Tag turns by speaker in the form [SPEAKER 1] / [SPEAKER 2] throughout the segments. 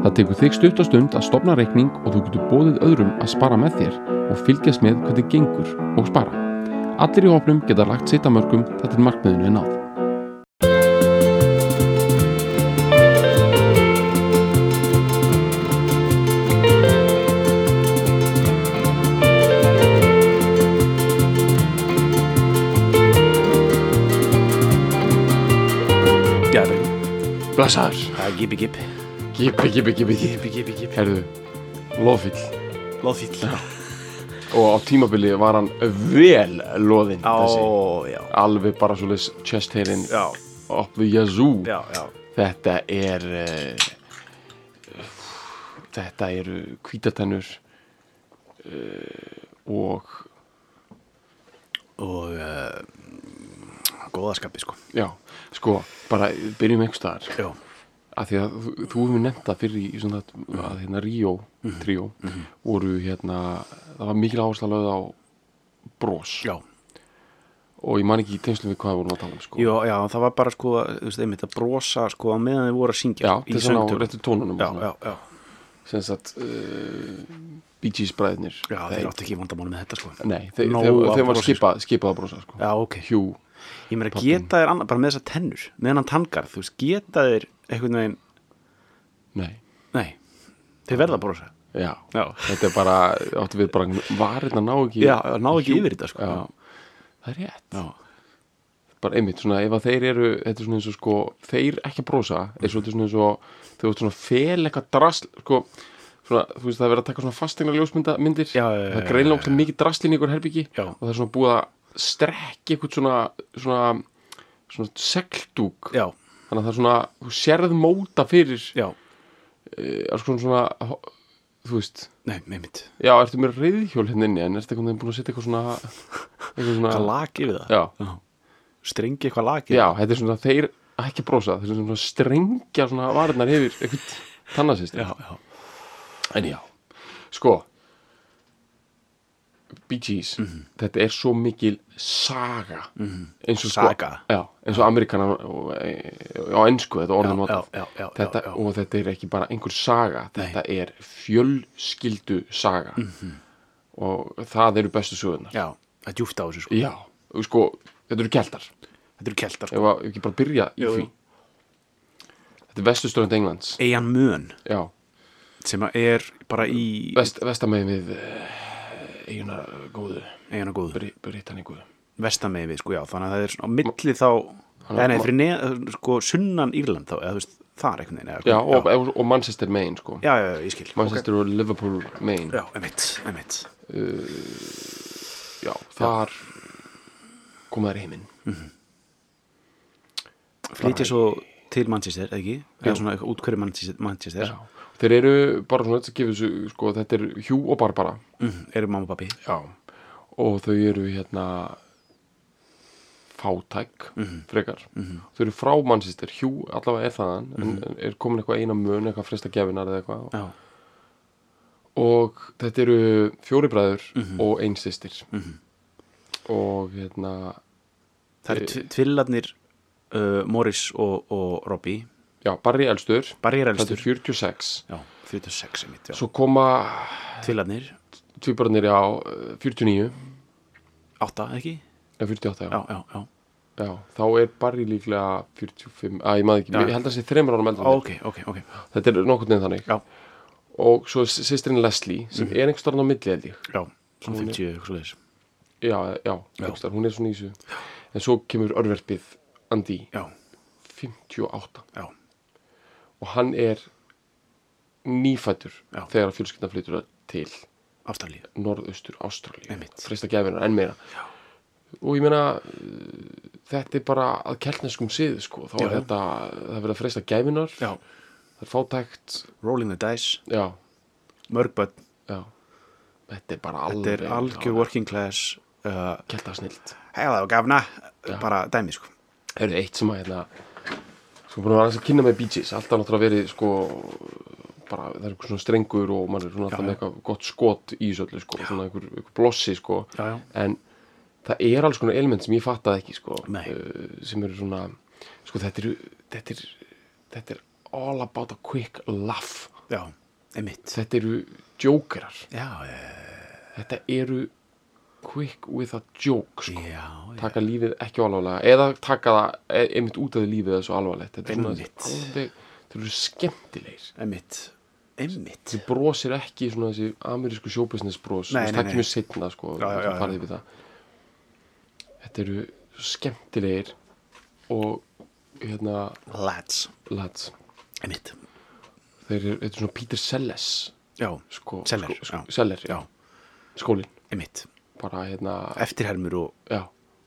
[SPEAKER 1] Það tekur þig stutt og stund að stopna reikning og þú getur bóðið öðrum að spara með þér og fylgjast með hvernig gengur og spara. Allir í hópnum geta lagt sitt að mörgum þetta er markmiðinu er náð.
[SPEAKER 2] Já, það er
[SPEAKER 1] Blessaður.
[SPEAKER 2] það er gipi gip.
[SPEAKER 1] Gipi, gipi, gipi, gipi.
[SPEAKER 2] Gipi gipi gip.
[SPEAKER 1] Herðu, loðfyll.
[SPEAKER 2] Lóðfíll.
[SPEAKER 1] Og á tímabili var hann vel loðinn þessi.
[SPEAKER 2] Ó, já.
[SPEAKER 1] Alveg bara svolítið chest hairinn upp við yazoo.
[SPEAKER 2] já, já.
[SPEAKER 1] Þetta er uh, Þetta eru hvítatennur uh, og
[SPEAKER 2] Og uh, góðaskapi, sko.
[SPEAKER 1] já, sko, bara byrjum einhvers staðar
[SPEAKER 2] Já.
[SPEAKER 1] Af því að þú, hefur nefnt það fyrir í svona að hérna Ríó tríó voru hérna það var mikil áhersla lögð á bros
[SPEAKER 2] Já.
[SPEAKER 1] og ég man ekki í tengslu við hvað við vorum að tala um sko.
[SPEAKER 2] Já, já, það var bara, sko, þú veist, einmitt að brosa, sko, á meðan þið voru að syngja.
[SPEAKER 1] já,
[SPEAKER 2] í
[SPEAKER 1] til svona á
[SPEAKER 2] söngtökum.
[SPEAKER 1] réttu tónunum
[SPEAKER 2] Já, já, já.
[SPEAKER 1] sem sagt uh, Bee Gees bræðnir
[SPEAKER 2] Já, þeir áttu ekki vandamáli með þetta, sko.
[SPEAKER 1] Nei, þeir,
[SPEAKER 2] Nóg
[SPEAKER 1] þeir, þeir var
[SPEAKER 2] brosi,
[SPEAKER 1] skipað, skipað að brosa sko.
[SPEAKER 2] Já, ok.
[SPEAKER 1] Hjú,
[SPEAKER 2] Ég meina, geta þér bara með þessar tennur, með hennan tangar, þú veist, geta þér einhvern veginn,
[SPEAKER 1] nei,
[SPEAKER 2] nei, þeir verða að brosa.
[SPEAKER 1] já
[SPEAKER 2] Já.
[SPEAKER 1] Þetta er bara, áttu við bara varirna ná ekki
[SPEAKER 2] Já, ná ekki yfir þetta, sko.
[SPEAKER 1] Já, það er rétt
[SPEAKER 2] Já.
[SPEAKER 1] Bara einmitt, svona, ef að þeir eru þetta er svona eins og sko, þeir ekki að brosa er svona, svona eins og, þau ert svona fel eitthvað drasl, sko svona, þú veist, það er verið að taka svona fastegna ljósmyndir
[SPEAKER 2] Já, já, já,
[SPEAKER 1] það er
[SPEAKER 2] já,
[SPEAKER 1] greinlega
[SPEAKER 2] já,
[SPEAKER 1] óslega mikið draslin í ykkur herbyggi
[SPEAKER 2] Já.
[SPEAKER 1] og það er svona búið að strekki eitthvað svona svona, svona segldúk
[SPEAKER 2] Já,
[SPEAKER 1] þannig að það er svona, þú sérð móta fyrir
[SPEAKER 2] já,
[SPEAKER 1] uh, alls konar svona þú veist,
[SPEAKER 2] nei, einmitt.
[SPEAKER 1] já, ertu með reyðhjól hérna inni en ertu veginn búin að setja eitthvað svona eitthvað svona,
[SPEAKER 2] Hvað lag yfir það?
[SPEAKER 1] já,
[SPEAKER 2] Strengi eitthvað lag yfir
[SPEAKER 1] já, þetta er svona þeir ekki brosa, þeir svona strengja svona varnar yfir eitthvað tannasistir
[SPEAKER 2] Já, já.
[SPEAKER 1] en já, sko Bee Gees þetta er svo mikil saga. Eins og
[SPEAKER 2] Saga.
[SPEAKER 1] sko já, eins og amerikana og- á ennsku þetta
[SPEAKER 2] já,
[SPEAKER 1] þetta, og þetta er ekki bara einhver saga þetta er fjölskyldu saga. Og það eru bestu sögurnar.
[SPEAKER 2] Já, það er djúft á þessu, sko.
[SPEAKER 1] já, sko, þetta eru keltar.
[SPEAKER 2] Þetta eru keltar,
[SPEAKER 1] ef
[SPEAKER 2] sko.
[SPEAKER 1] að ekki bara byrja í því. Þetta er vestusturönd Englands.
[SPEAKER 2] Eian Mön,
[SPEAKER 1] já,
[SPEAKER 2] sem er bara í
[SPEAKER 1] Vest, vestamegin við uh, eiguna góðu
[SPEAKER 2] og góðu,
[SPEAKER 1] Bri- Britanníku
[SPEAKER 2] vestamegi við, sko, já. Þannig að það er á milli þá, nei, nei, fyrir neð, sko, sunnan Írland þá, eða þú veist, það einhvern veginn. eða-
[SPEAKER 1] já, og, og, og Manchester megin sko
[SPEAKER 2] já, já, ég skil.
[SPEAKER 1] Manchester og Liverpool megin
[SPEAKER 2] Já, emitt, emitt.
[SPEAKER 1] já, þar koma þær í heiminn
[SPEAKER 2] Flytja svo til Manchester, eða ekki? Eða svona eitthvað útkverju Manchester, Manchester.
[SPEAKER 1] já. Þeir eru bara svona þetta gefur þessu sko, þetta er Hugh og Barbara.
[SPEAKER 2] Mm, eru mamma og pappi.
[SPEAKER 1] já, og þau eru hérna fátæk frekar. Þau eru frá Manchester, Hugh allavega er þaðan en er komin eitthvað eina mun eitthvað fresta gefinar eða eitthvað.
[SPEAKER 2] Já,
[SPEAKER 1] og þetta eru fjóri bræður og einn systir. Og hérna
[SPEAKER 2] það eru tv- tvillarnir uh, Morris og, og Robbie.
[SPEAKER 1] Já, Barry elstur
[SPEAKER 2] Barry er
[SPEAKER 1] þetta
[SPEAKER 2] elstur.
[SPEAKER 1] er 46
[SPEAKER 2] Já, 46 emitt, já.
[SPEAKER 1] svo koma
[SPEAKER 2] Tvillarnir,
[SPEAKER 1] tvíbarnir á eh, 49
[SPEAKER 2] átta, ekki?
[SPEAKER 1] eða 48 já.
[SPEAKER 2] Já, já, já.
[SPEAKER 1] Já, þá er Barry líklega 45, að ég maður ekki,
[SPEAKER 2] Já.
[SPEAKER 1] ég held að það sé þreymur en
[SPEAKER 2] Ó, Ok, ok, ok.
[SPEAKER 1] þetta er nokkurn veginn þannig
[SPEAKER 2] Já,
[SPEAKER 1] og svo sýstrin Leslie sem er einhvers staðar á milli held ég
[SPEAKER 2] já,
[SPEAKER 1] Hún er-
[SPEAKER 2] 50, eitthvað leiðis.
[SPEAKER 1] já, já, staðar, hún er svona í þessu en svo kemur örverfið Andy
[SPEAKER 2] Já,
[SPEAKER 1] 58
[SPEAKER 2] já,
[SPEAKER 1] og hann er nýfættur þegar fjölskyldan flytur til
[SPEAKER 2] Ástralíu.
[SPEAKER 1] norðaustur Ástralíu. Frista gefinar enn meira. Já. og ég meina þetta er bara að keltneskum sið sko. þá
[SPEAKER 2] Já,
[SPEAKER 1] er þetta, það er verið að frista gefinar
[SPEAKER 2] Já,
[SPEAKER 1] það er fátækt.
[SPEAKER 2] Rolling the Dice,
[SPEAKER 1] já,
[SPEAKER 2] mörg börn,
[SPEAKER 1] já. Þetta er bara
[SPEAKER 2] þetta
[SPEAKER 1] alveg
[SPEAKER 2] er algjör working class uh,
[SPEAKER 1] ketta snilt
[SPEAKER 2] heiða og gafna, bara dæmi sko.
[SPEAKER 1] er eitt sem að hérna sko búin að vera aðeins að kynna með Bee Gees alltaf náttúrulega verið sko bara það er eitthvað svona strengur og mann er svona alltaf
[SPEAKER 2] Já,
[SPEAKER 1] með eitthvað gott skot í þessu öllu sko svona einhver, einhver blossi sko.
[SPEAKER 2] Já, já.
[SPEAKER 1] en það er alls konar element sem ég fattaði ekki sko
[SPEAKER 2] Nei.
[SPEAKER 1] uh, sem eru svona sko þetta er, þetta er þetta er all about a quick laugh.
[SPEAKER 2] Já, einmitt.
[SPEAKER 1] Þetta eru jókerar.
[SPEAKER 2] Já, já,
[SPEAKER 1] þetta eru quick with a joke sko.
[SPEAKER 2] já, já.
[SPEAKER 1] taka lífið ekki alvarlega eða taka það e- einmitt út af lífið þessu alvarlegt. Þetta er alveg, þeir eru skemmtilegir.
[SPEAKER 2] Einmitt. Einmitt.
[SPEAKER 1] Þessi brosir ekki svona þessi amerísku showbusiness bros
[SPEAKER 2] Nei,
[SPEAKER 1] Þú veist,
[SPEAKER 2] nei,
[SPEAKER 1] það
[SPEAKER 2] nei.
[SPEAKER 1] kemur setna sko,
[SPEAKER 2] Já,
[SPEAKER 1] þetta eru skemmtilegir og hérna
[SPEAKER 2] lads,
[SPEAKER 1] lads.
[SPEAKER 2] Einmitt.
[SPEAKER 1] Þeir eru, þetta er svona Peter Sellers
[SPEAKER 2] já,
[SPEAKER 1] sko,
[SPEAKER 2] Seller,
[SPEAKER 1] sko. Seller,
[SPEAKER 2] já,
[SPEAKER 1] skólinn.
[SPEAKER 2] Einmitt
[SPEAKER 1] bara hérna,
[SPEAKER 2] eftirhermur og
[SPEAKER 1] já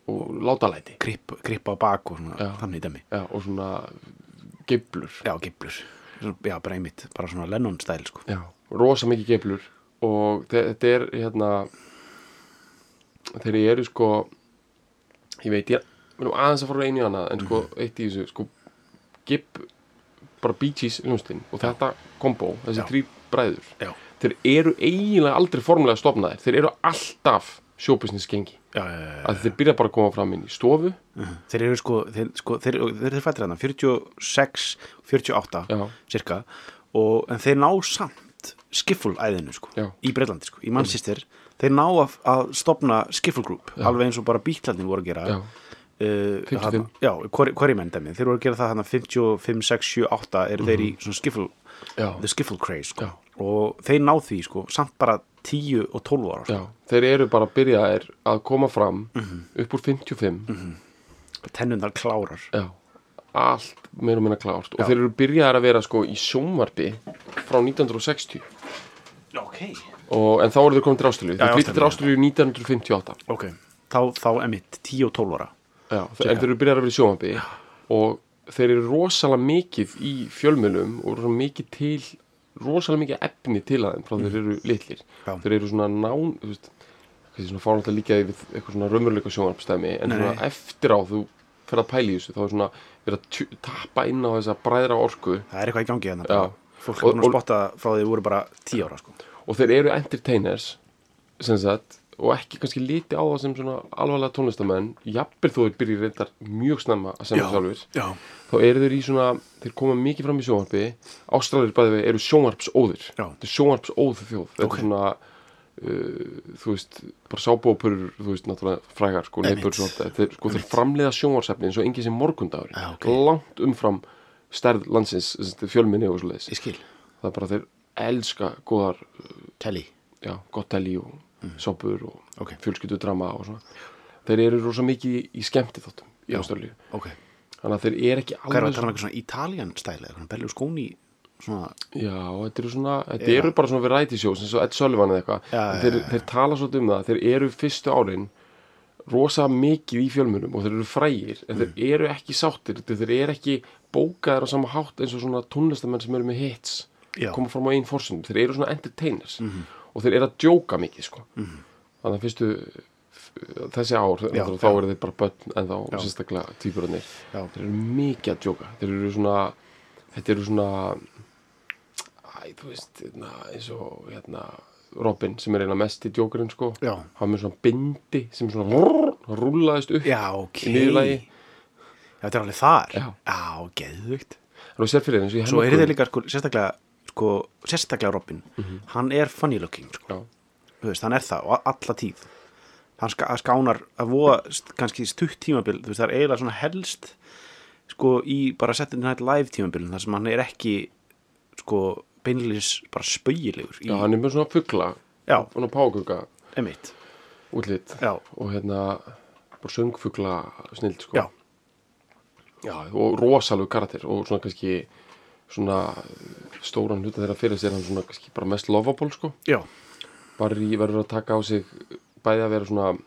[SPEAKER 1] og látalæti
[SPEAKER 2] kripp, kripp á bak og svona,
[SPEAKER 1] Já.
[SPEAKER 2] þannig dæmi.
[SPEAKER 1] Já, og svona geblur
[SPEAKER 2] já, Svona- já, bara einmitt bara svona Lennon stæl sko.
[SPEAKER 1] Já, rosa mikið geblur og þe- þetta er hérna þeir eru sko ég veit, ég erum aðeins að fara einu í annað en sko, eitt í þessu sko, gib bara Bee Gees hljónstinn og þetta kombo, þessi þrý bræður
[SPEAKER 2] já,
[SPEAKER 1] þeir eru eiginlega aldrei formulega stofnaðir, þeir eru alltaf showbusiness gengi,
[SPEAKER 2] já, já, já.
[SPEAKER 1] að þeir byrja bara að koma fram inn í stofu
[SPEAKER 2] Mhm. þeir eru sko þeir, sko, þeir, þeir eru fættir hérna 46, 48
[SPEAKER 1] Já.
[SPEAKER 2] cirka og, en þeir ná samt skifful æðinu sko,
[SPEAKER 1] Já.
[SPEAKER 2] í Breitlandi sko, í Manchester þeir ná að, að stopna skifful group alveg eins og bara bítlandin voru að gera
[SPEAKER 1] Já.
[SPEAKER 2] uh,
[SPEAKER 1] 55.
[SPEAKER 2] þarna- já, hverju menn dæmi þeir voru að gera það hann 55, 6, 7, 8 eru þeir í svona skifful
[SPEAKER 1] Já.
[SPEAKER 2] the skiffle craze sko. Og þeir ná því sko, samt bara 10 og 12 ára sko.
[SPEAKER 1] Já, þeir eru bara að byrja að koma fram
[SPEAKER 2] Mhm.
[SPEAKER 1] upp úr 55
[SPEAKER 2] tennundar klárar.
[SPEAKER 1] Já, allt meira og minna klárt. Og þeir eru byrjaðar að vera sko í sjónvarpi frá 1960
[SPEAKER 2] ok,
[SPEAKER 1] og, en þá eru þeir komin til Ástralíu.
[SPEAKER 2] Já,
[SPEAKER 1] þeir flyttu til.
[SPEAKER 2] Ástralíu
[SPEAKER 1] 1958
[SPEAKER 2] ok. Þá, þá emitt 10 og 12 ára.
[SPEAKER 1] Já, þeir, en þeir eru byrjaðar að vera í sjónvarpi og þeir eru rosalega mikið í fjölmjölum og mikið til rosalega mikið efni til að þeim frá þeir eru litlir
[SPEAKER 2] Já.
[SPEAKER 1] þeir eru svona nán þú veist, hvað sé svona fárnátt að líka við eitthvað svona raunveruleika sjónvarpstæmi en
[SPEAKER 2] Nei,
[SPEAKER 1] svona eftir á þú fer að pæla í þessu þá er svona verið að tappa inn á þessa bræðra orku
[SPEAKER 2] það er eitthvað í gangi hérna
[SPEAKER 1] Já.
[SPEAKER 2] bara. fólk er búin að spotta frá því þið voru bara 10 ára sko.
[SPEAKER 1] og þeir eru entertainers sem sagt og ekki kannski liti á það sem svona alvarlega tónlistamenn jafnvel þó þeir byrja reyndar mjög snemma að semja sjálfur
[SPEAKER 2] já,
[SPEAKER 1] þá eru þeir í svona, þeir koma mikið fram í sjónvarpi. Ástralir bæði við eru sjónvarpsóðir.
[SPEAKER 2] Já.
[SPEAKER 1] þetta er sjónvarpsóð þjóð. Þetta er svona uh, þú veist, bara sábópurur þú veist, náttúrulega frægar sko, svona, þeir, sko, þeir framleiða sjónvarsefni eins og engin sem morgundagur
[SPEAKER 2] Já, ok.
[SPEAKER 1] langt umfram stærð landsins, fjölminni og svo
[SPEAKER 2] skil.
[SPEAKER 1] Það er bara þeir elska góðar,
[SPEAKER 2] telli,
[SPEAKER 1] já, gott dæli og mm. sápur og
[SPEAKER 2] Ok.
[SPEAKER 1] fjölskyldu drama og svona þeir eru rosa mikið í, í skemmti þáttum í
[SPEAKER 2] Já.
[SPEAKER 1] Ástralíu
[SPEAKER 2] ok
[SPEAKER 1] þannig að þeir eru ekki
[SPEAKER 2] hvað er
[SPEAKER 1] alveg
[SPEAKER 2] að tala um eitthvað svona Italian stæli eitthvað bellu skóni svona,
[SPEAKER 1] Já, þetta eru svona, þetta
[SPEAKER 2] Já.
[SPEAKER 1] eru bara svona variety shows eins og Ed Sullivan eða eitthvað
[SPEAKER 2] já,
[SPEAKER 1] þeir,
[SPEAKER 2] já.
[SPEAKER 1] þeir tala svolítið um það, þeir eru fyrstu árin rosa mikið í fjölmunum og þeir eru frægir en
[SPEAKER 2] Mm.
[SPEAKER 1] þeir eru ekki sáttir, þeir eru ekki bókaðir á sama hátt eins og svona tónlistamenn sem eru með hits
[SPEAKER 2] Já.
[SPEAKER 1] Koma fram á einn forsund, þeir eru svona entertainers og þeir eru að djóka mikið sko. þannig að fyrstu þessi ár,
[SPEAKER 2] Já,
[SPEAKER 1] þá
[SPEAKER 2] já.
[SPEAKER 1] eru þeir bara börn en þá sérstaklega týpurarnir
[SPEAKER 2] Já.
[SPEAKER 1] þeir eru mikið að djóka þeir eru svona þetta eru svona æ, þú veist, hérna, eins og hérna, Robin sem er eina mest í djókurinn sko,
[SPEAKER 2] Já.
[SPEAKER 1] hann með svona bindi sem svona rúlaðist upp
[SPEAKER 2] já, ok
[SPEAKER 1] í niðurlagi
[SPEAKER 2] já, þetta er alveg þar
[SPEAKER 1] Já.
[SPEAKER 2] já geðvögt svo er þeir líka sko, sérstaklega sko, sérstaklega Robin hann er funny looking sko. Veist, hann er það og alla tíð hann ska, skánar að voða kannski stutt tímabil veist, það er eiginlega svona helst sko í bara Saturday Night Live tímabilin þar sem hann er ekki sko beinleis bara spauilegur í
[SPEAKER 1] Já, hann er með svona fuggla svona pákuga
[SPEAKER 2] Já.
[SPEAKER 1] og hérna bara söngfugla snild sko
[SPEAKER 2] Já.
[SPEAKER 1] Já, og rosalegu karakter og svona kannski svona stóran hluta þeirra fyrir sér hann svona kannski bara mest lovable sko
[SPEAKER 2] já,
[SPEAKER 1] Barry verður að taka á sig bæði að vera svona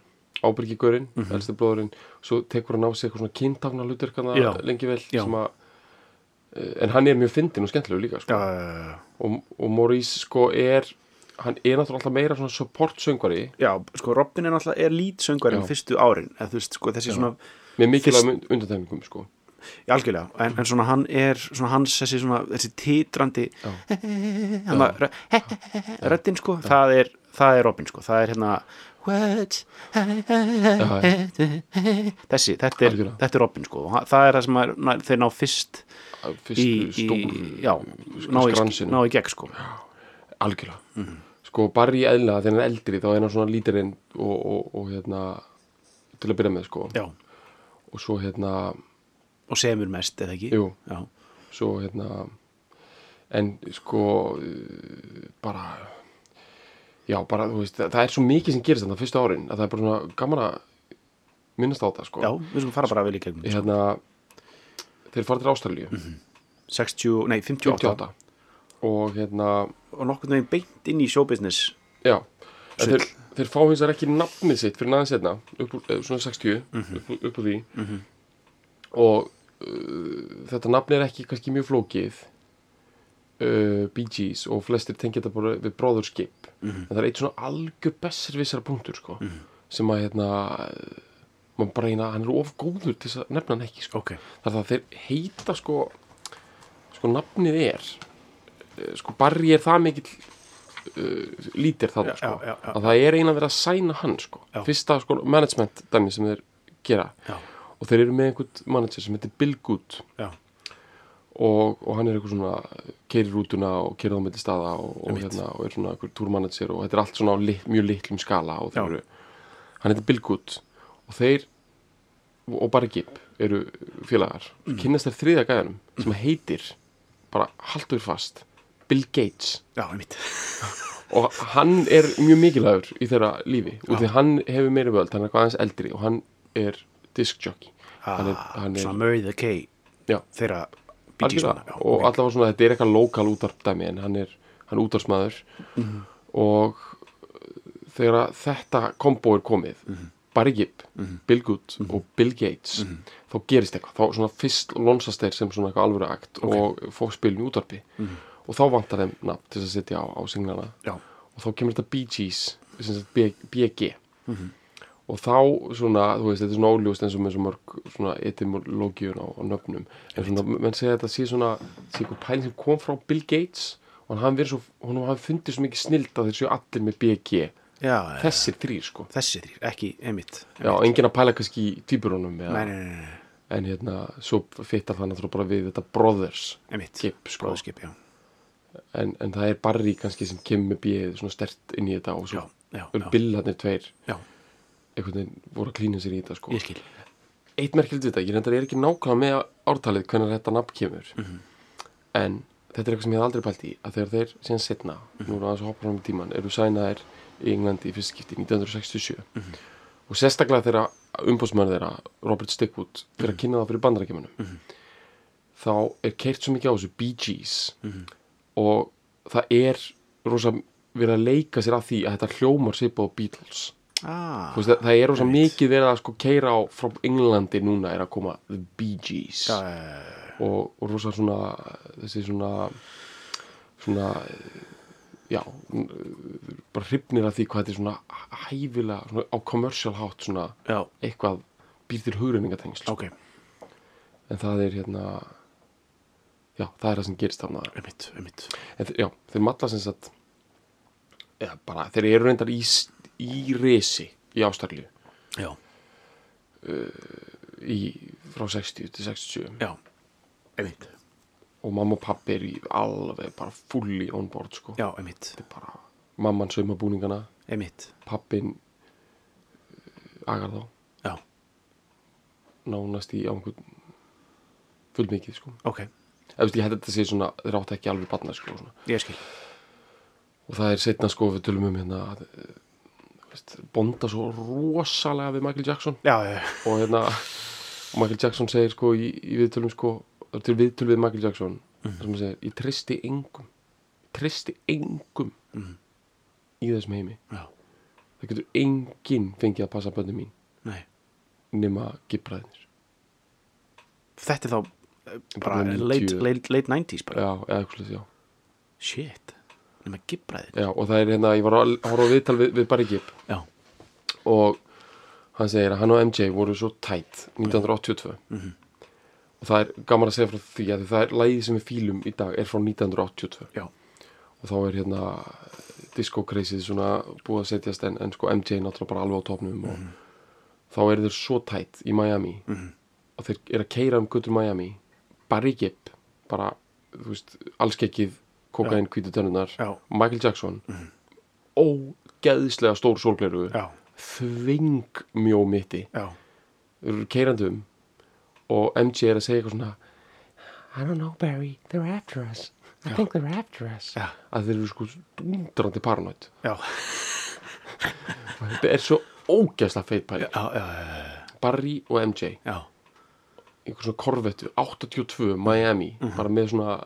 [SPEAKER 1] ábyrgigurinn, mm
[SPEAKER 2] Mhm.
[SPEAKER 1] elsti bróðurinn svo tekur hann á sig eitthvað svona kynntafna hlutur
[SPEAKER 2] Já.
[SPEAKER 1] lengi vel
[SPEAKER 2] Já.
[SPEAKER 1] sem að eh, en hann er mjög fyndin og skemmtilegur líka sko.
[SPEAKER 2] já, já, já,
[SPEAKER 1] og, og Maurice sko er hann er náttúrulega alltaf meira svona support söngvari
[SPEAKER 2] já, sko, Robin er náttúrulega er lýtsöngvarinn
[SPEAKER 1] Já.
[SPEAKER 2] fyrstu árin eða veist, sko, þessi svona
[SPEAKER 1] með mikilvæg Fyrst... undantekningum sko
[SPEAKER 2] Já, algjörlega, en, en svona hann er svona hans þessi svona, þessi að röddinn sko, það er það er Robin sko, það er hérna What? Þessi, þetta er, þetta er Robin sko, það er það sem er, þeir ná fyrst í, í já, ná í, ná í gegn sko.
[SPEAKER 1] Algjörlega. Sko Barry eðla þegar hann er eldri þá er hann svona lítirinn og, og, og hérna til að byrja með sko.
[SPEAKER 2] Já,
[SPEAKER 1] og svo hérna
[SPEAKER 2] og semur mest, eða ekki?
[SPEAKER 1] Jú,
[SPEAKER 2] já,
[SPEAKER 1] svo hérna en sko bara já bara þú veist það, er svo mikið sem gerist þannig fyrstu árin að það er bara svona gaman að minnast á það sko.
[SPEAKER 2] Já, við skulum fara bara vel í gegnum sko.
[SPEAKER 1] hérna þeir fara til Ástralíu.
[SPEAKER 2] 60, nei, 58,
[SPEAKER 1] 58 og hérna
[SPEAKER 2] og nokkurn veginn beint inn í showbusiness.
[SPEAKER 1] Já. Þeir, þeir fá hins vegar ekki nafnið sitt fyrir næðan setna upp úr, eh, svona 60 upp, úr- upp úr því. Og uh, þetta nafn er ekki kannski mjög flókið uh, Bee Gees og flestir tengja þetta bara við bróðurskip en það er eitt svona algjör besservissara punktur sko, sem að hérna maður bara eina, hann er of góður til að nefna hann ekki sko.
[SPEAKER 2] ok,
[SPEAKER 1] þar það að þeir heita sko sko nafnið er eh, sko Barry er það mikill uh, lítir þarna sko.
[SPEAKER 2] já, já, já.
[SPEAKER 1] að það er eina að vera að sæna hann sko.
[SPEAKER 2] Já.
[SPEAKER 1] fyrsta sko management dæmi sem þeir gera.
[SPEAKER 2] Já,
[SPEAKER 1] og þeir eru með einhvern manager sem heitir Bill Good og, og hann er eitthvað svona keirir rútuna og keirir á milli staða og, og, hérna, og er svona einhver túrmanager og þetta er allt svona á lit, mjög litlum skala og þeir eru, hann heitir Bill Good og þeir og bara Gibb eru félagar. Mm. kynnast þeir þriðja gæðanum sem heitir bara haldur fast Bill Gates.
[SPEAKER 2] Já,
[SPEAKER 1] og hann er mjög mikilvægur í þeirra lífi. Og
[SPEAKER 2] Já.
[SPEAKER 1] því hann hefur meiri völd, hann er eitthvað aðeins eldri og hann er disc jockey. Hann er,
[SPEAKER 2] ah, svona Murray the K
[SPEAKER 1] já,
[SPEAKER 2] þeirra Bee Gees
[SPEAKER 1] algjörlega,
[SPEAKER 2] manna, já,
[SPEAKER 1] og allavega svona þetta er eitthvað lokal útarpdæmi en hann er, er útarsmaður
[SPEAKER 2] Mhm.
[SPEAKER 1] og þegar að þetta kombo er komið
[SPEAKER 2] Mhm.
[SPEAKER 1] Barry Gibb, Bill Good og Bill Gates
[SPEAKER 2] Mhm.
[SPEAKER 1] þá gerist eitthvað, þá svona fyrst lonsast þeir sem svona eitthvað alvöru akt og fók spilum í útarpi og þá vantar þeim nafn til að setja á, á singlana.
[SPEAKER 2] Já,
[SPEAKER 1] og þá kemur þetta Bee Gees sem sagt B- BG og þá svona, þú veist, þetta er svona óljóst eins og með svo mörg svona etymológiun á, á nöfnum. En svona, menn segja að þetta sé svona sé eitthvað pæling sem kom frá Bill Gates og hann verið svo, hann hafi fundið svo mikið snild að þeir séu allir með BG
[SPEAKER 2] já,
[SPEAKER 1] þessir þrýr sko.
[SPEAKER 2] Þessi þrýr, ekki einmitt
[SPEAKER 1] já, enginn að pæla kannski í týpurunum en hérna, svo fittar það náttúrulega bara við þetta Brothers Gibb, sko.
[SPEAKER 2] Bróðskip, já,
[SPEAKER 1] en, en það er Barry kannski sem kemur með B svona stert inn í þetta og
[SPEAKER 2] já,
[SPEAKER 1] svo
[SPEAKER 2] já, já,
[SPEAKER 1] billarnir tveir.
[SPEAKER 2] Já,
[SPEAKER 1] einhvern veginn voru að klína sér í þetta sko
[SPEAKER 2] ég skil
[SPEAKER 1] eitt merkilegt við þetta, ég reyndar er ekki nákvæmlega með ártalið hvernig þetta nafn kemur
[SPEAKER 2] Mhm.
[SPEAKER 1] en þetta er eitthvað sem ég hef aldrei pælt í að þegar þeir síðan setna,
[SPEAKER 2] Mhm.
[SPEAKER 1] nú er aðeins að hoppa fram í tíman eru sænaðir í Englandi í fyrst skipti 1967
[SPEAKER 2] Mhm.
[SPEAKER 1] og sérstaklega þegar umbúsmörð þeirra Robert Stickwood fyrir
[SPEAKER 2] Mhm.
[SPEAKER 1] að kynna það fyrir bandarækjumunum þá er keirt svo mikið á þessu Bee Gees
[SPEAKER 2] Mhm.
[SPEAKER 1] og það er rosa verið að leika sér að því að þetta hljómar svipað á Beatles
[SPEAKER 2] ah,
[SPEAKER 1] veist, það, það er
[SPEAKER 2] einmitt.
[SPEAKER 1] mikið verið að sko keira á frá Englandi núna er að koma The Bee Gees.
[SPEAKER 2] Já, já, já,
[SPEAKER 1] og, og rosa svona þessi svona svona já bara hrifnir að því hvað þetta er svona hæfilega svona á commercial hátt svona
[SPEAKER 2] já,
[SPEAKER 1] eitthvað býr til hugreiningatengsl
[SPEAKER 2] ok,
[SPEAKER 1] en það er hérna já, það er það sem gerist þarna.
[SPEAKER 2] Einmitt, einmitt.
[SPEAKER 1] En, þe- já, þeir matla sem sagt já, bara, þeir eru reyndar í, í resi í Ástralíu.
[SPEAKER 2] Já,
[SPEAKER 1] í, frá 60 til 67
[SPEAKER 2] já, einmitt.
[SPEAKER 1] Og mamma og pappi er í alveg bara fulli on board sko.
[SPEAKER 2] Já, einmitt,
[SPEAKER 1] bara, mamman sauma búningana
[SPEAKER 2] einmitt.
[SPEAKER 1] pappin uh, agar þá.
[SPEAKER 2] Já,
[SPEAKER 1] nánast í á einhvern fullmikið sko.
[SPEAKER 2] Ok,
[SPEAKER 1] eða ég held að þetta sé svona, þeir áttu ekki alveg barna sko svona.
[SPEAKER 2] ég skil.
[SPEAKER 1] Og það er setna sko við tölum um hérna að, bonda svo rosalega við Michael Jackson.
[SPEAKER 2] Já, já,
[SPEAKER 1] og hérna Michael Jackson segir sko í, í viðtölum sko til viðtöl við Michael Jackson sem hann segir, ég tristi engum tristi engum í þessum heimi.
[SPEAKER 2] Já,
[SPEAKER 1] það getur enginn fengið að passa bönni mín.
[SPEAKER 2] Nei.
[SPEAKER 1] Nema gibbræðinir
[SPEAKER 2] þetta er þá eh, bara late,
[SPEAKER 1] 90.
[SPEAKER 2] late, late 90s bara.
[SPEAKER 1] Já, eða eitthvað slið, já.
[SPEAKER 2] Shit, nema gibbræðin
[SPEAKER 1] já, og það er hérna, ég var að horfa á viðtal við, við Barry Gibb.
[SPEAKER 2] Já,
[SPEAKER 1] og hann segir að hann og MJ voru svo tætt 1982 og það er gaman að segja frá því að það er lægið sem við fílum í dag er frá 1982
[SPEAKER 2] já,
[SPEAKER 1] og þá er hérna disco crazy svona búið að setjast en, en sko MJ náttúrulega bara alveg á topnum og þá eru þeir svo tætt í Miami. Og þeir eru að keira um guttur Miami. Barry Gibb bara, þú veist, allskekkið kokain hvítu tennunar. Michael Jackson. Ógeðislega stór sólgleru
[SPEAKER 2] já,
[SPEAKER 1] þving mjó mitti. Keirandum og MJ er að segja eitthvað svona I don't know Barry, they're after us. I think they're after us. Að þeir eru sko dundrandi paranoid. Þetta er svo ógeðslega feit
[SPEAKER 2] já,
[SPEAKER 1] Barry og MJ,
[SPEAKER 2] já,
[SPEAKER 1] einhver svona korvettu 82, Miami bara með svona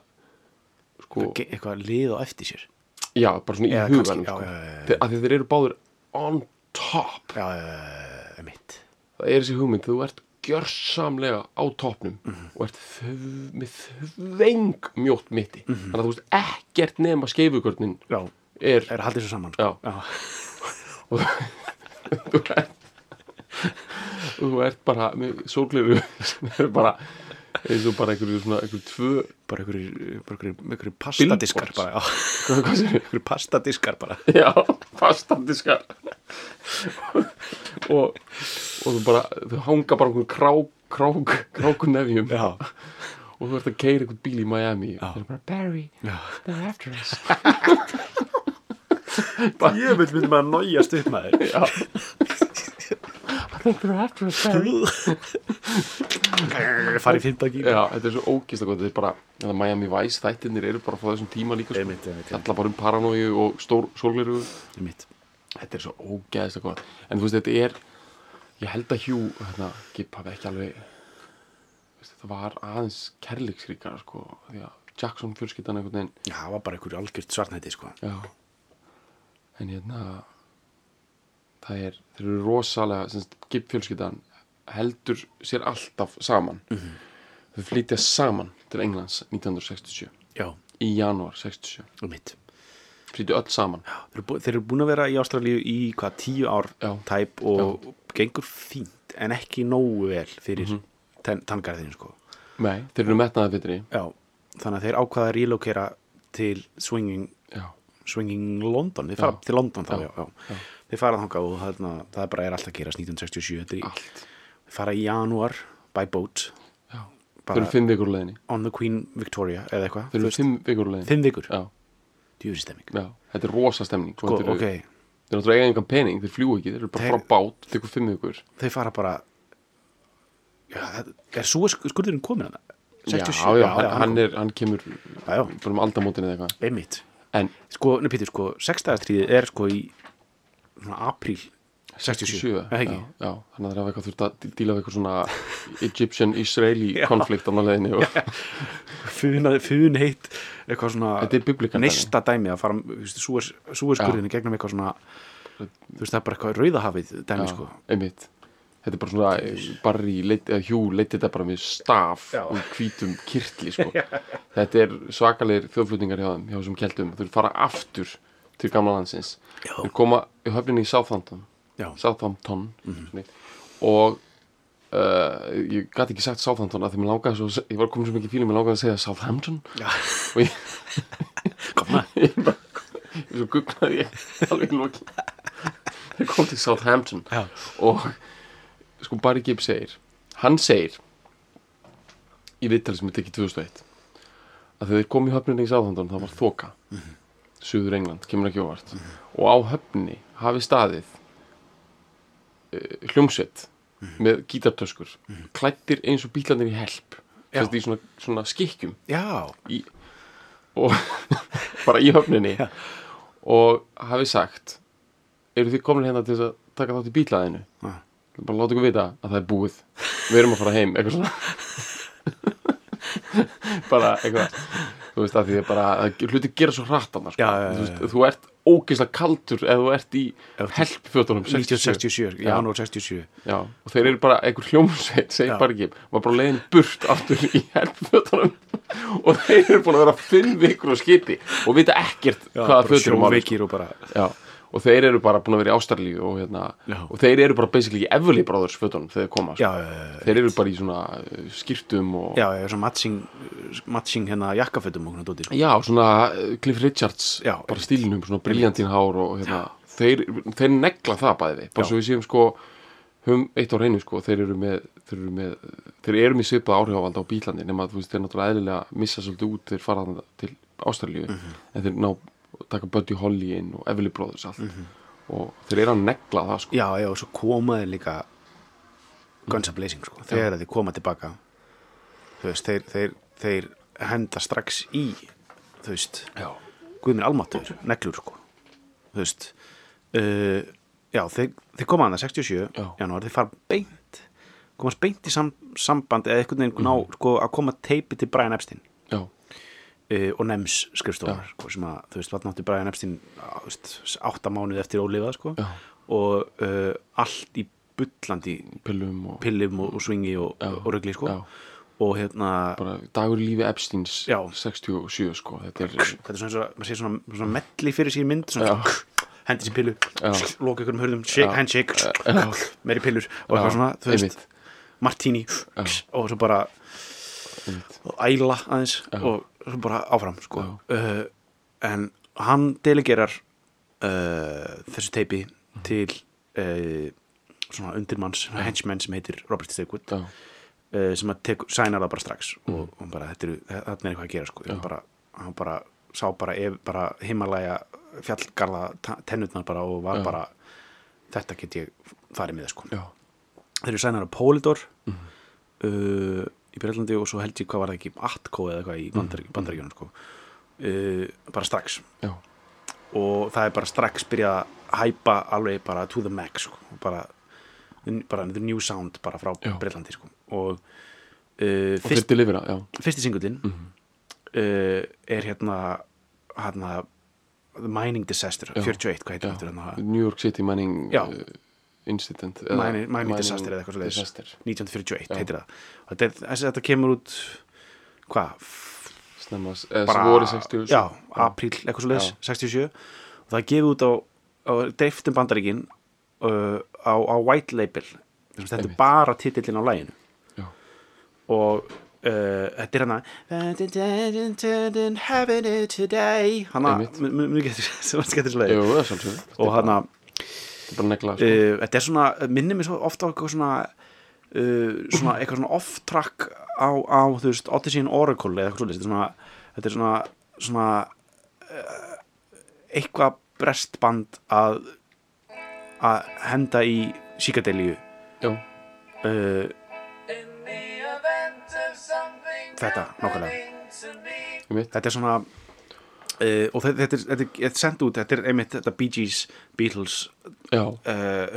[SPEAKER 1] sko,
[SPEAKER 2] eitthvað lið á eftir sér
[SPEAKER 1] já, bara svona í hugan
[SPEAKER 2] já,
[SPEAKER 1] sko.
[SPEAKER 2] já, já, já.
[SPEAKER 1] Þeir, að eru báður on top
[SPEAKER 2] já, já, já, já, mitt
[SPEAKER 1] það er þessi hugmynd, þú ert gjörsamlega á topnum
[SPEAKER 2] Mhm.
[SPEAKER 1] og ert þv, með þveng mjótt mitti
[SPEAKER 2] Mhm.
[SPEAKER 1] þannig að þú veist ekkert nema skeifugörnin
[SPEAKER 2] já,
[SPEAKER 1] er
[SPEAKER 2] er haldið svo saman
[SPEAKER 1] Já.
[SPEAKER 2] sko. já,
[SPEAKER 1] og þú ert og þú ert bara með sólgleru sem er bara eins og bara einhverju svona einhverju tvö
[SPEAKER 2] bara einhverjir bara einhverjir- einhverjir pastadiskar bara, já, einhverjir pastadiskar bara.
[SPEAKER 1] Já, fastandiskar og og þú bara, þú hanga bara einhverjum krák, krák, krákunefjum
[SPEAKER 2] já,
[SPEAKER 1] og þú ert að keira einhvern bíl í Miami.
[SPEAKER 2] Já.
[SPEAKER 1] og það er bara Barry,
[SPEAKER 2] já.
[SPEAKER 1] they're after us.
[SPEAKER 2] Ég vil myndi maður nájast upp með þér
[SPEAKER 1] já I think they're after us Barry
[SPEAKER 2] farið fymta gíl
[SPEAKER 1] já, þetta er svo ógist að gott þetta er bara, það Miami Vice þættinir eru bara frá þessum tíma líka sko.
[SPEAKER 2] Einmitt, einmitt, einmitt.
[SPEAKER 1] alla bara um paranóju og stór sólgleru
[SPEAKER 2] mitt
[SPEAKER 1] þetta er svo ógeðist að gott. En þú veist, þetta er ég held að Hugh, hérna, Gibb hafi ekki alveg veist, þetta var aðeins kærleiksríkara sko, því að Jackson einhvern veginn.
[SPEAKER 2] Já, það var bara einhverju algjört svartnætti sko.
[SPEAKER 1] Já. En hérna það er, þeir eru rosalega sem gipp fjölskyldan heldur sér alltaf saman.
[SPEAKER 2] Mhm.
[SPEAKER 1] þau flytja saman til Englands 1967
[SPEAKER 2] já,
[SPEAKER 1] í janúar 67
[SPEAKER 2] mitt
[SPEAKER 1] flytja öll saman.
[SPEAKER 2] Þeir eru, þeir eru búin að vera í Ástralíu í hvað, tíu ár
[SPEAKER 1] Já.
[SPEAKER 2] tæp og gengur fínt en ekki nógu vel fyrir mm -hmm. tanngarðinu sko.
[SPEAKER 1] Nei, þeir eru metnaði betri
[SPEAKER 2] já, þannig að þeir ákvaða að relokera til swinging,
[SPEAKER 1] Já,
[SPEAKER 2] swinging London. Þeir fara
[SPEAKER 1] Já.
[SPEAKER 2] til London þá,
[SPEAKER 1] Já.
[SPEAKER 2] Já, já. þeir fara þangað og þarna, það er bara er alltaf að gerast 1967 þetta er í-
[SPEAKER 1] allt.
[SPEAKER 2] þeir fara í janúar by boat.
[SPEAKER 1] Já.
[SPEAKER 2] Bara-
[SPEAKER 1] Þeir eru
[SPEAKER 2] on the Queen Victoria eða eitthvað
[SPEAKER 1] Þeir eru fimm vikur úr leiðinni.
[SPEAKER 2] Fimm vikur,
[SPEAKER 1] Já,
[SPEAKER 2] djúri stemming.
[SPEAKER 1] Já, þetta er rosa stemning
[SPEAKER 2] sko,
[SPEAKER 1] Þeir eru,
[SPEAKER 2] ok,
[SPEAKER 1] þeir eru náttúrulega eiga engan pening, þeir fljúu ekki Þeir eru bara
[SPEAKER 2] Þeir-
[SPEAKER 1] frá bát, tekur fimm vikur.
[SPEAKER 2] Þeir fara bara já, er svo skurðurinn komin hann
[SPEAKER 1] Já, já, hann, hann, er, hann kemur
[SPEAKER 2] Já, já.
[SPEAKER 1] bara um aldamótinu eða eitthvað. En
[SPEAKER 2] sko, nefnir, sko, sextæðastríðið er sko í apríl 67, eða
[SPEAKER 1] já,
[SPEAKER 2] ekki?
[SPEAKER 1] já, þannig að það er eitthvað þurft að díla við eitthvað svona Egyptian-Israeli konflikt á náleðinni og
[SPEAKER 2] fun, heitt eitthvað svona neista dæmi að fara svo er skurðinu gegnum eitthvað svona þú veist það er bara eitthvað rauðahafið dæmi
[SPEAKER 1] já,
[SPEAKER 2] sko.
[SPEAKER 1] einmitt. Þetta er bara svona Barry, leit, Hugh leiti þetta bara með staf og hvítum kirtli sko. Þetta er svakalegir þjóðflutningar hjá þeim, hjá þessum keldum. Þau fara aftur til gamla landsins.
[SPEAKER 2] Já.
[SPEAKER 1] Þau koma í höfninni í Southampton.
[SPEAKER 2] Já,
[SPEAKER 1] Southampton
[SPEAKER 2] Mhm.
[SPEAKER 1] og uh, ég gæti ekki sagt Southampton að því mér langaði svo, ég var komin svo mikið fílum mér langaði að segja Southampton.
[SPEAKER 2] Já,
[SPEAKER 1] og ég,
[SPEAKER 2] koma
[SPEAKER 1] ég bara svo gugnaði ég alveg í lokin. Ég kom til Southampton.
[SPEAKER 2] Já.
[SPEAKER 1] og sko Barry Gibb segir hann segir í viðtali sem er tekið 2001 að þegar þeir kom í höfninni í Southampton það var þoka.
[SPEAKER 2] Mhm.
[SPEAKER 1] Suður England, kemur ekki óvart. Og á höfninni hafi staðið uh, hljómsveit
[SPEAKER 2] Mhm.
[SPEAKER 1] með gítartöskur klættir eins og bílarnir í help þess í svona, svona skikkjum. Í, og bara í höfninni.
[SPEAKER 2] Já.
[SPEAKER 1] og hafi sagt eru þið komin hérna til að taka þátt í bílaðinu?
[SPEAKER 2] Já.
[SPEAKER 1] bara láta ykkur vita að það er búið. Við erum að fara heim, eitthvað svona. Bara eitthvað þú veist að því að bara að hluti gera svo hratt annars sko.
[SPEAKER 2] Já, já, já,
[SPEAKER 1] þú, veist, þú ert ógeðslega kaldur ef þú ert í helpfjötunum
[SPEAKER 2] 1967,
[SPEAKER 1] Já.
[SPEAKER 2] janúar 67
[SPEAKER 1] Já, og þeir eru bara einhver hljómsveit segir
[SPEAKER 2] Já.
[SPEAKER 1] bara ekki, var bara leiðin burt aftur í helpfötunum og þeir eru búin að vera fimm vikur á skipi og vita ekkert hvaða fötur um ári
[SPEAKER 2] sjóveikir og bara
[SPEAKER 1] Já, og þeir eru bara búin að vera í ástarlíu og, hérna, og þeir eru bara basically Everly Brothers fötunum þegar þeir koma sko.
[SPEAKER 2] já,
[SPEAKER 1] þeir eru bara í svona uh, skýrtum og
[SPEAKER 2] já, já, svona matching matching hérna jakkafötum og svona dóti sko.
[SPEAKER 1] Já, svona uh, Cliff Richards
[SPEAKER 2] Já.
[SPEAKER 1] bara stílinum, svona briljantín hár og hérna, þeir, þeir negla það bæði við bara svo við séum sko höfum eitt á reynu sko, þeir eru með þeir eru með, þeir eru með svipað áhrifavald á bílandi nema að þú veist, þeir náttúrulega eðlilega missa svolítið út þeir fara þarna til Ástralíu
[SPEAKER 2] Mhm.
[SPEAKER 1] en þeir ná taka Buddy Holly inn og Everly Brothers allt. Og þeir eru að negla það sko.
[SPEAKER 2] Já, já, og svo komaði líka Guns a Blazing sko. þegar þeir koma tilbaka þú veist, þeir, þeir, þeir henda strax í þú veist, Guðminn Almatur, neglur sko. Þú veist uh, já, þeir, þeir koma að það 67
[SPEAKER 1] Já.
[SPEAKER 2] janúar, þeir fara beint komast beint í sam, samband eða einhvern veginn ná, sko, að koma teipi til Brian Epstein.
[SPEAKER 1] Já,
[SPEAKER 2] og Nems skrifstofar sko, sem að, þú veist, vatn átti Brian Epstein á, þú veist, átta mánuði eftir ólifað sko, og uh, allt í bullandi
[SPEAKER 1] pillum og
[SPEAKER 2] pillum og, og swingi og, og rugli sko. Og hérna
[SPEAKER 1] bara dagur í lífi Epsteins
[SPEAKER 2] Já.
[SPEAKER 1] 67 sko þetta er,
[SPEAKER 2] þetta er svona, maður sé svona, svona melli fyrir sér mynd hendi sér pillu loka ykkur um hörðum, handshake meiri pillur og eitthvað svona þú veist, martini og svo bara og æla aðeins og bara áfram sko. uh, en hann delegerar uh, þessu teipi
[SPEAKER 1] Mhm.
[SPEAKER 2] til uh, svona undirmanns henchman sem heitir Robert Stegwood sem að tek, sænar það bara strax
[SPEAKER 1] Mhm.
[SPEAKER 2] og hann bara, þetta er, er eitthvað að gera sko. bara, hann bara sá bara, bara himalæja fjallgarða tennurnar bara og var
[SPEAKER 1] Já.
[SPEAKER 2] bara þetta get ég farið með sko. þeir eru sænar á Polydor
[SPEAKER 1] Mhm.
[SPEAKER 2] uh, í Breitlandi og svo held ég hvað var það ekki Atco eða eitthvað í bandar, bandaríkjunum sko. uh, bara strax
[SPEAKER 1] já,
[SPEAKER 2] og það er bara strax byrjað að hæpa alveg bara to the max sko. Bara, bara the new sound bara frá
[SPEAKER 1] Já.
[SPEAKER 2] Breitlandi sko. og uh,
[SPEAKER 1] og já
[SPEAKER 2] fyrsti singullin
[SPEAKER 1] Mhm.
[SPEAKER 2] uh, er hérna hérna The Mining Disaster,
[SPEAKER 1] Já.
[SPEAKER 2] 41, hvað heitir þetta hérna
[SPEAKER 1] New York City Mining
[SPEAKER 2] Já.
[SPEAKER 1] Incident
[SPEAKER 2] Mining, mining Disaster eða eitthvað svo
[SPEAKER 1] Disaster.
[SPEAKER 2] 1941
[SPEAKER 1] Já.
[SPEAKER 2] heitir það. Þetta, þessi, þetta kemur út hvað,
[SPEAKER 1] Snemma, eða voru 60
[SPEAKER 2] já, apríl, eitthvað svo leiðis, 67 og það gefið út á, á dreiftum bandaríkin uh, á, á White Label Þess að þetta er bara titillin á læginu
[SPEAKER 1] já,
[SPEAKER 2] og uh, þetta er hana hana, mjög getur og hana,
[SPEAKER 1] negla sko.
[SPEAKER 2] uh, þetta er svona minnir mig svo ofta á eitthvað svona uh, svona eitthvað svona off-track á, á þú veist, Odyssey and Oracle eða eitthvað svolítið, þetta er svona þetta er svona, svona uh, eitthvað brestband að að henda í síkadelíu uh, þetta,
[SPEAKER 1] mitt
[SPEAKER 2] þetta er svona uh, og þetta, er, sendt út þetta er einmitt þetta Bee Gees, Beatles uh,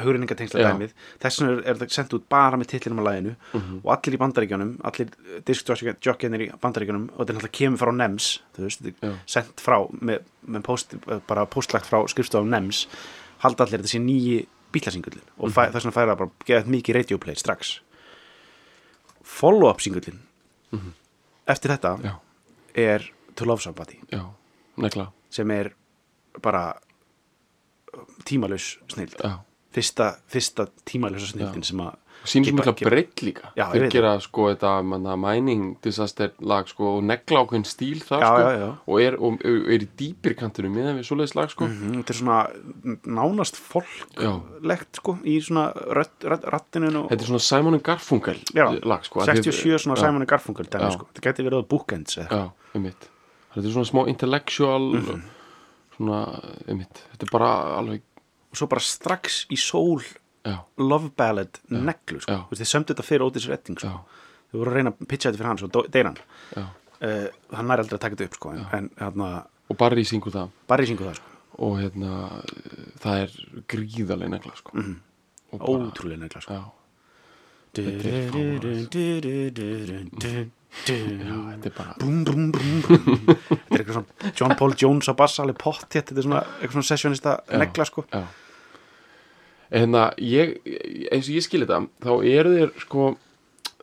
[SPEAKER 2] hugrinningatengsla
[SPEAKER 1] Já.
[SPEAKER 2] dæmið. Þess vegna er, er þetta sendt út bara með titlinum á læginu
[SPEAKER 1] Mhm.
[SPEAKER 2] og allir í bandaríkjunum allir diskjokkinir í bandaríkjunum og þetta er náttúrulega kemur frá NEMS er sendt frá með, með post, bara postlagt frá skrifstofum NEMS halda allir sé nýji bílasingullin og
[SPEAKER 1] Mhm.
[SPEAKER 2] fæ, þess vegna færa bara geðað mikið radioplay strax. Follow-up singullin eftir þetta
[SPEAKER 1] já,
[SPEAKER 2] er To Love Somebody.
[SPEAKER 1] Já, negla
[SPEAKER 2] sem er bara tímalus snild
[SPEAKER 1] já,
[SPEAKER 2] fyrsta, fyrsta tímalösa snildin sem að
[SPEAKER 1] sínum svo
[SPEAKER 2] Gefa-
[SPEAKER 1] mikla breytt líka.
[SPEAKER 2] Já,
[SPEAKER 1] þeir gera sko þetta manna, mining disaster lag sko og negla ákveðin stíl þar
[SPEAKER 2] Já,
[SPEAKER 1] sko
[SPEAKER 2] já, já.
[SPEAKER 1] og er, og, er í dýpir kantunum meðan við svoleiðis lag sko.
[SPEAKER 2] Mhm, þetta er svona nánast folklegt sko í svona rödd, rödd, rattinu og
[SPEAKER 1] þetta er svona Simon Garfunkel
[SPEAKER 2] Já,
[SPEAKER 1] lag sko að þið-
[SPEAKER 2] 67 svona
[SPEAKER 1] já,
[SPEAKER 2] Simon Garfunkel dæmi,
[SPEAKER 1] Já.
[SPEAKER 2] sko. þetta geti verið á bookends
[SPEAKER 1] já, um mitt þetta er svona smá intellectual
[SPEAKER 2] Mhm.
[SPEAKER 1] svona, um mitt þetta er bara alveg,
[SPEAKER 2] og svo bara strax í sól
[SPEAKER 1] já,
[SPEAKER 2] love ballad neglu sko. Þeir sömdu þetta fyrir Otis Redding sko. þau voru að reyna að pitcha þetta fyrir hann svo dó- deyr hann uh, hann nær aldrei að taka þetta upp sko. en, hérna,
[SPEAKER 1] og Barry syngur það
[SPEAKER 2] bara í syngu það sko.
[SPEAKER 1] og hérna það er gríðaleg negla sko og bara,
[SPEAKER 2] ótrúlega negla sko.
[SPEAKER 1] já,
[SPEAKER 2] Já,
[SPEAKER 1] þetta er bara
[SPEAKER 2] brum, brum, brum, þetta er eitthvað svona John Paul Jones á bassa alveg pott þetta er svona eitthvað svona sessionista negla sko.
[SPEAKER 1] já. En hérna, ég, eins og ég skil þetta þá eru þeir sko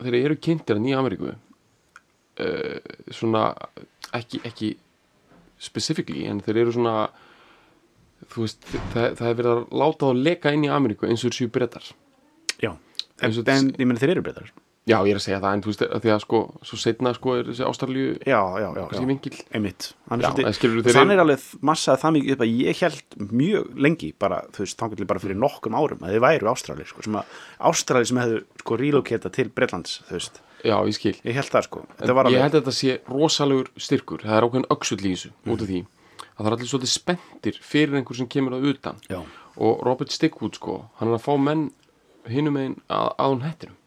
[SPEAKER 1] þeir eru kynntir að nýja Ameríku uh, svona ekki, ekki specifically en þeir eru svona þú veist, það, það er verið að láta þá leka inn í Ameríku eins og þessu brettar
[SPEAKER 2] já, en, en ég meni þeir eru breytar
[SPEAKER 1] já, ég er að segja það, en þú veist, að því að sko svo setna sko er þessi ástralju
[SPEAKER 2] já, já, já, já.
[SPEAKER 1] vingil
[SPEAKER 2] einmitt. Hann
[SPEAKER 1] Já,
[SPEAKER 2] er
[SPEAKER 1] en skilurðu,
[SPEAKER 2] svolítið,
[SPEAKER 1] þeir
[SPEAKER 2] þannig er alveg massaði það mikið upp að ég held mjög lengi bara, þú veist, þannig bara fyrir nokkrum árum að þið væru ástralir, sko, sem að ástralir sem hefðu, sko, reloketa til Breitlands, þú veist,
[SPEAKER 1] já, ég skil.
[SPEAKER 2] Ég held það, sko. Þetta var
[SPEAKER 1] ég
[SPEAKER 2] alveg,
[SPEAKER 1] held að þetta sé rosalegur styrkur. Það er ákveðin öxull í þessu út af því að það er allir svolítið spenntir fyrir einhver sem kemur að utan.
[SPEAKER 2] Já,
[SPEAKER 1] og Robert Stickwood sko, hann er að fá menn hinum megin að, að hún hættinum og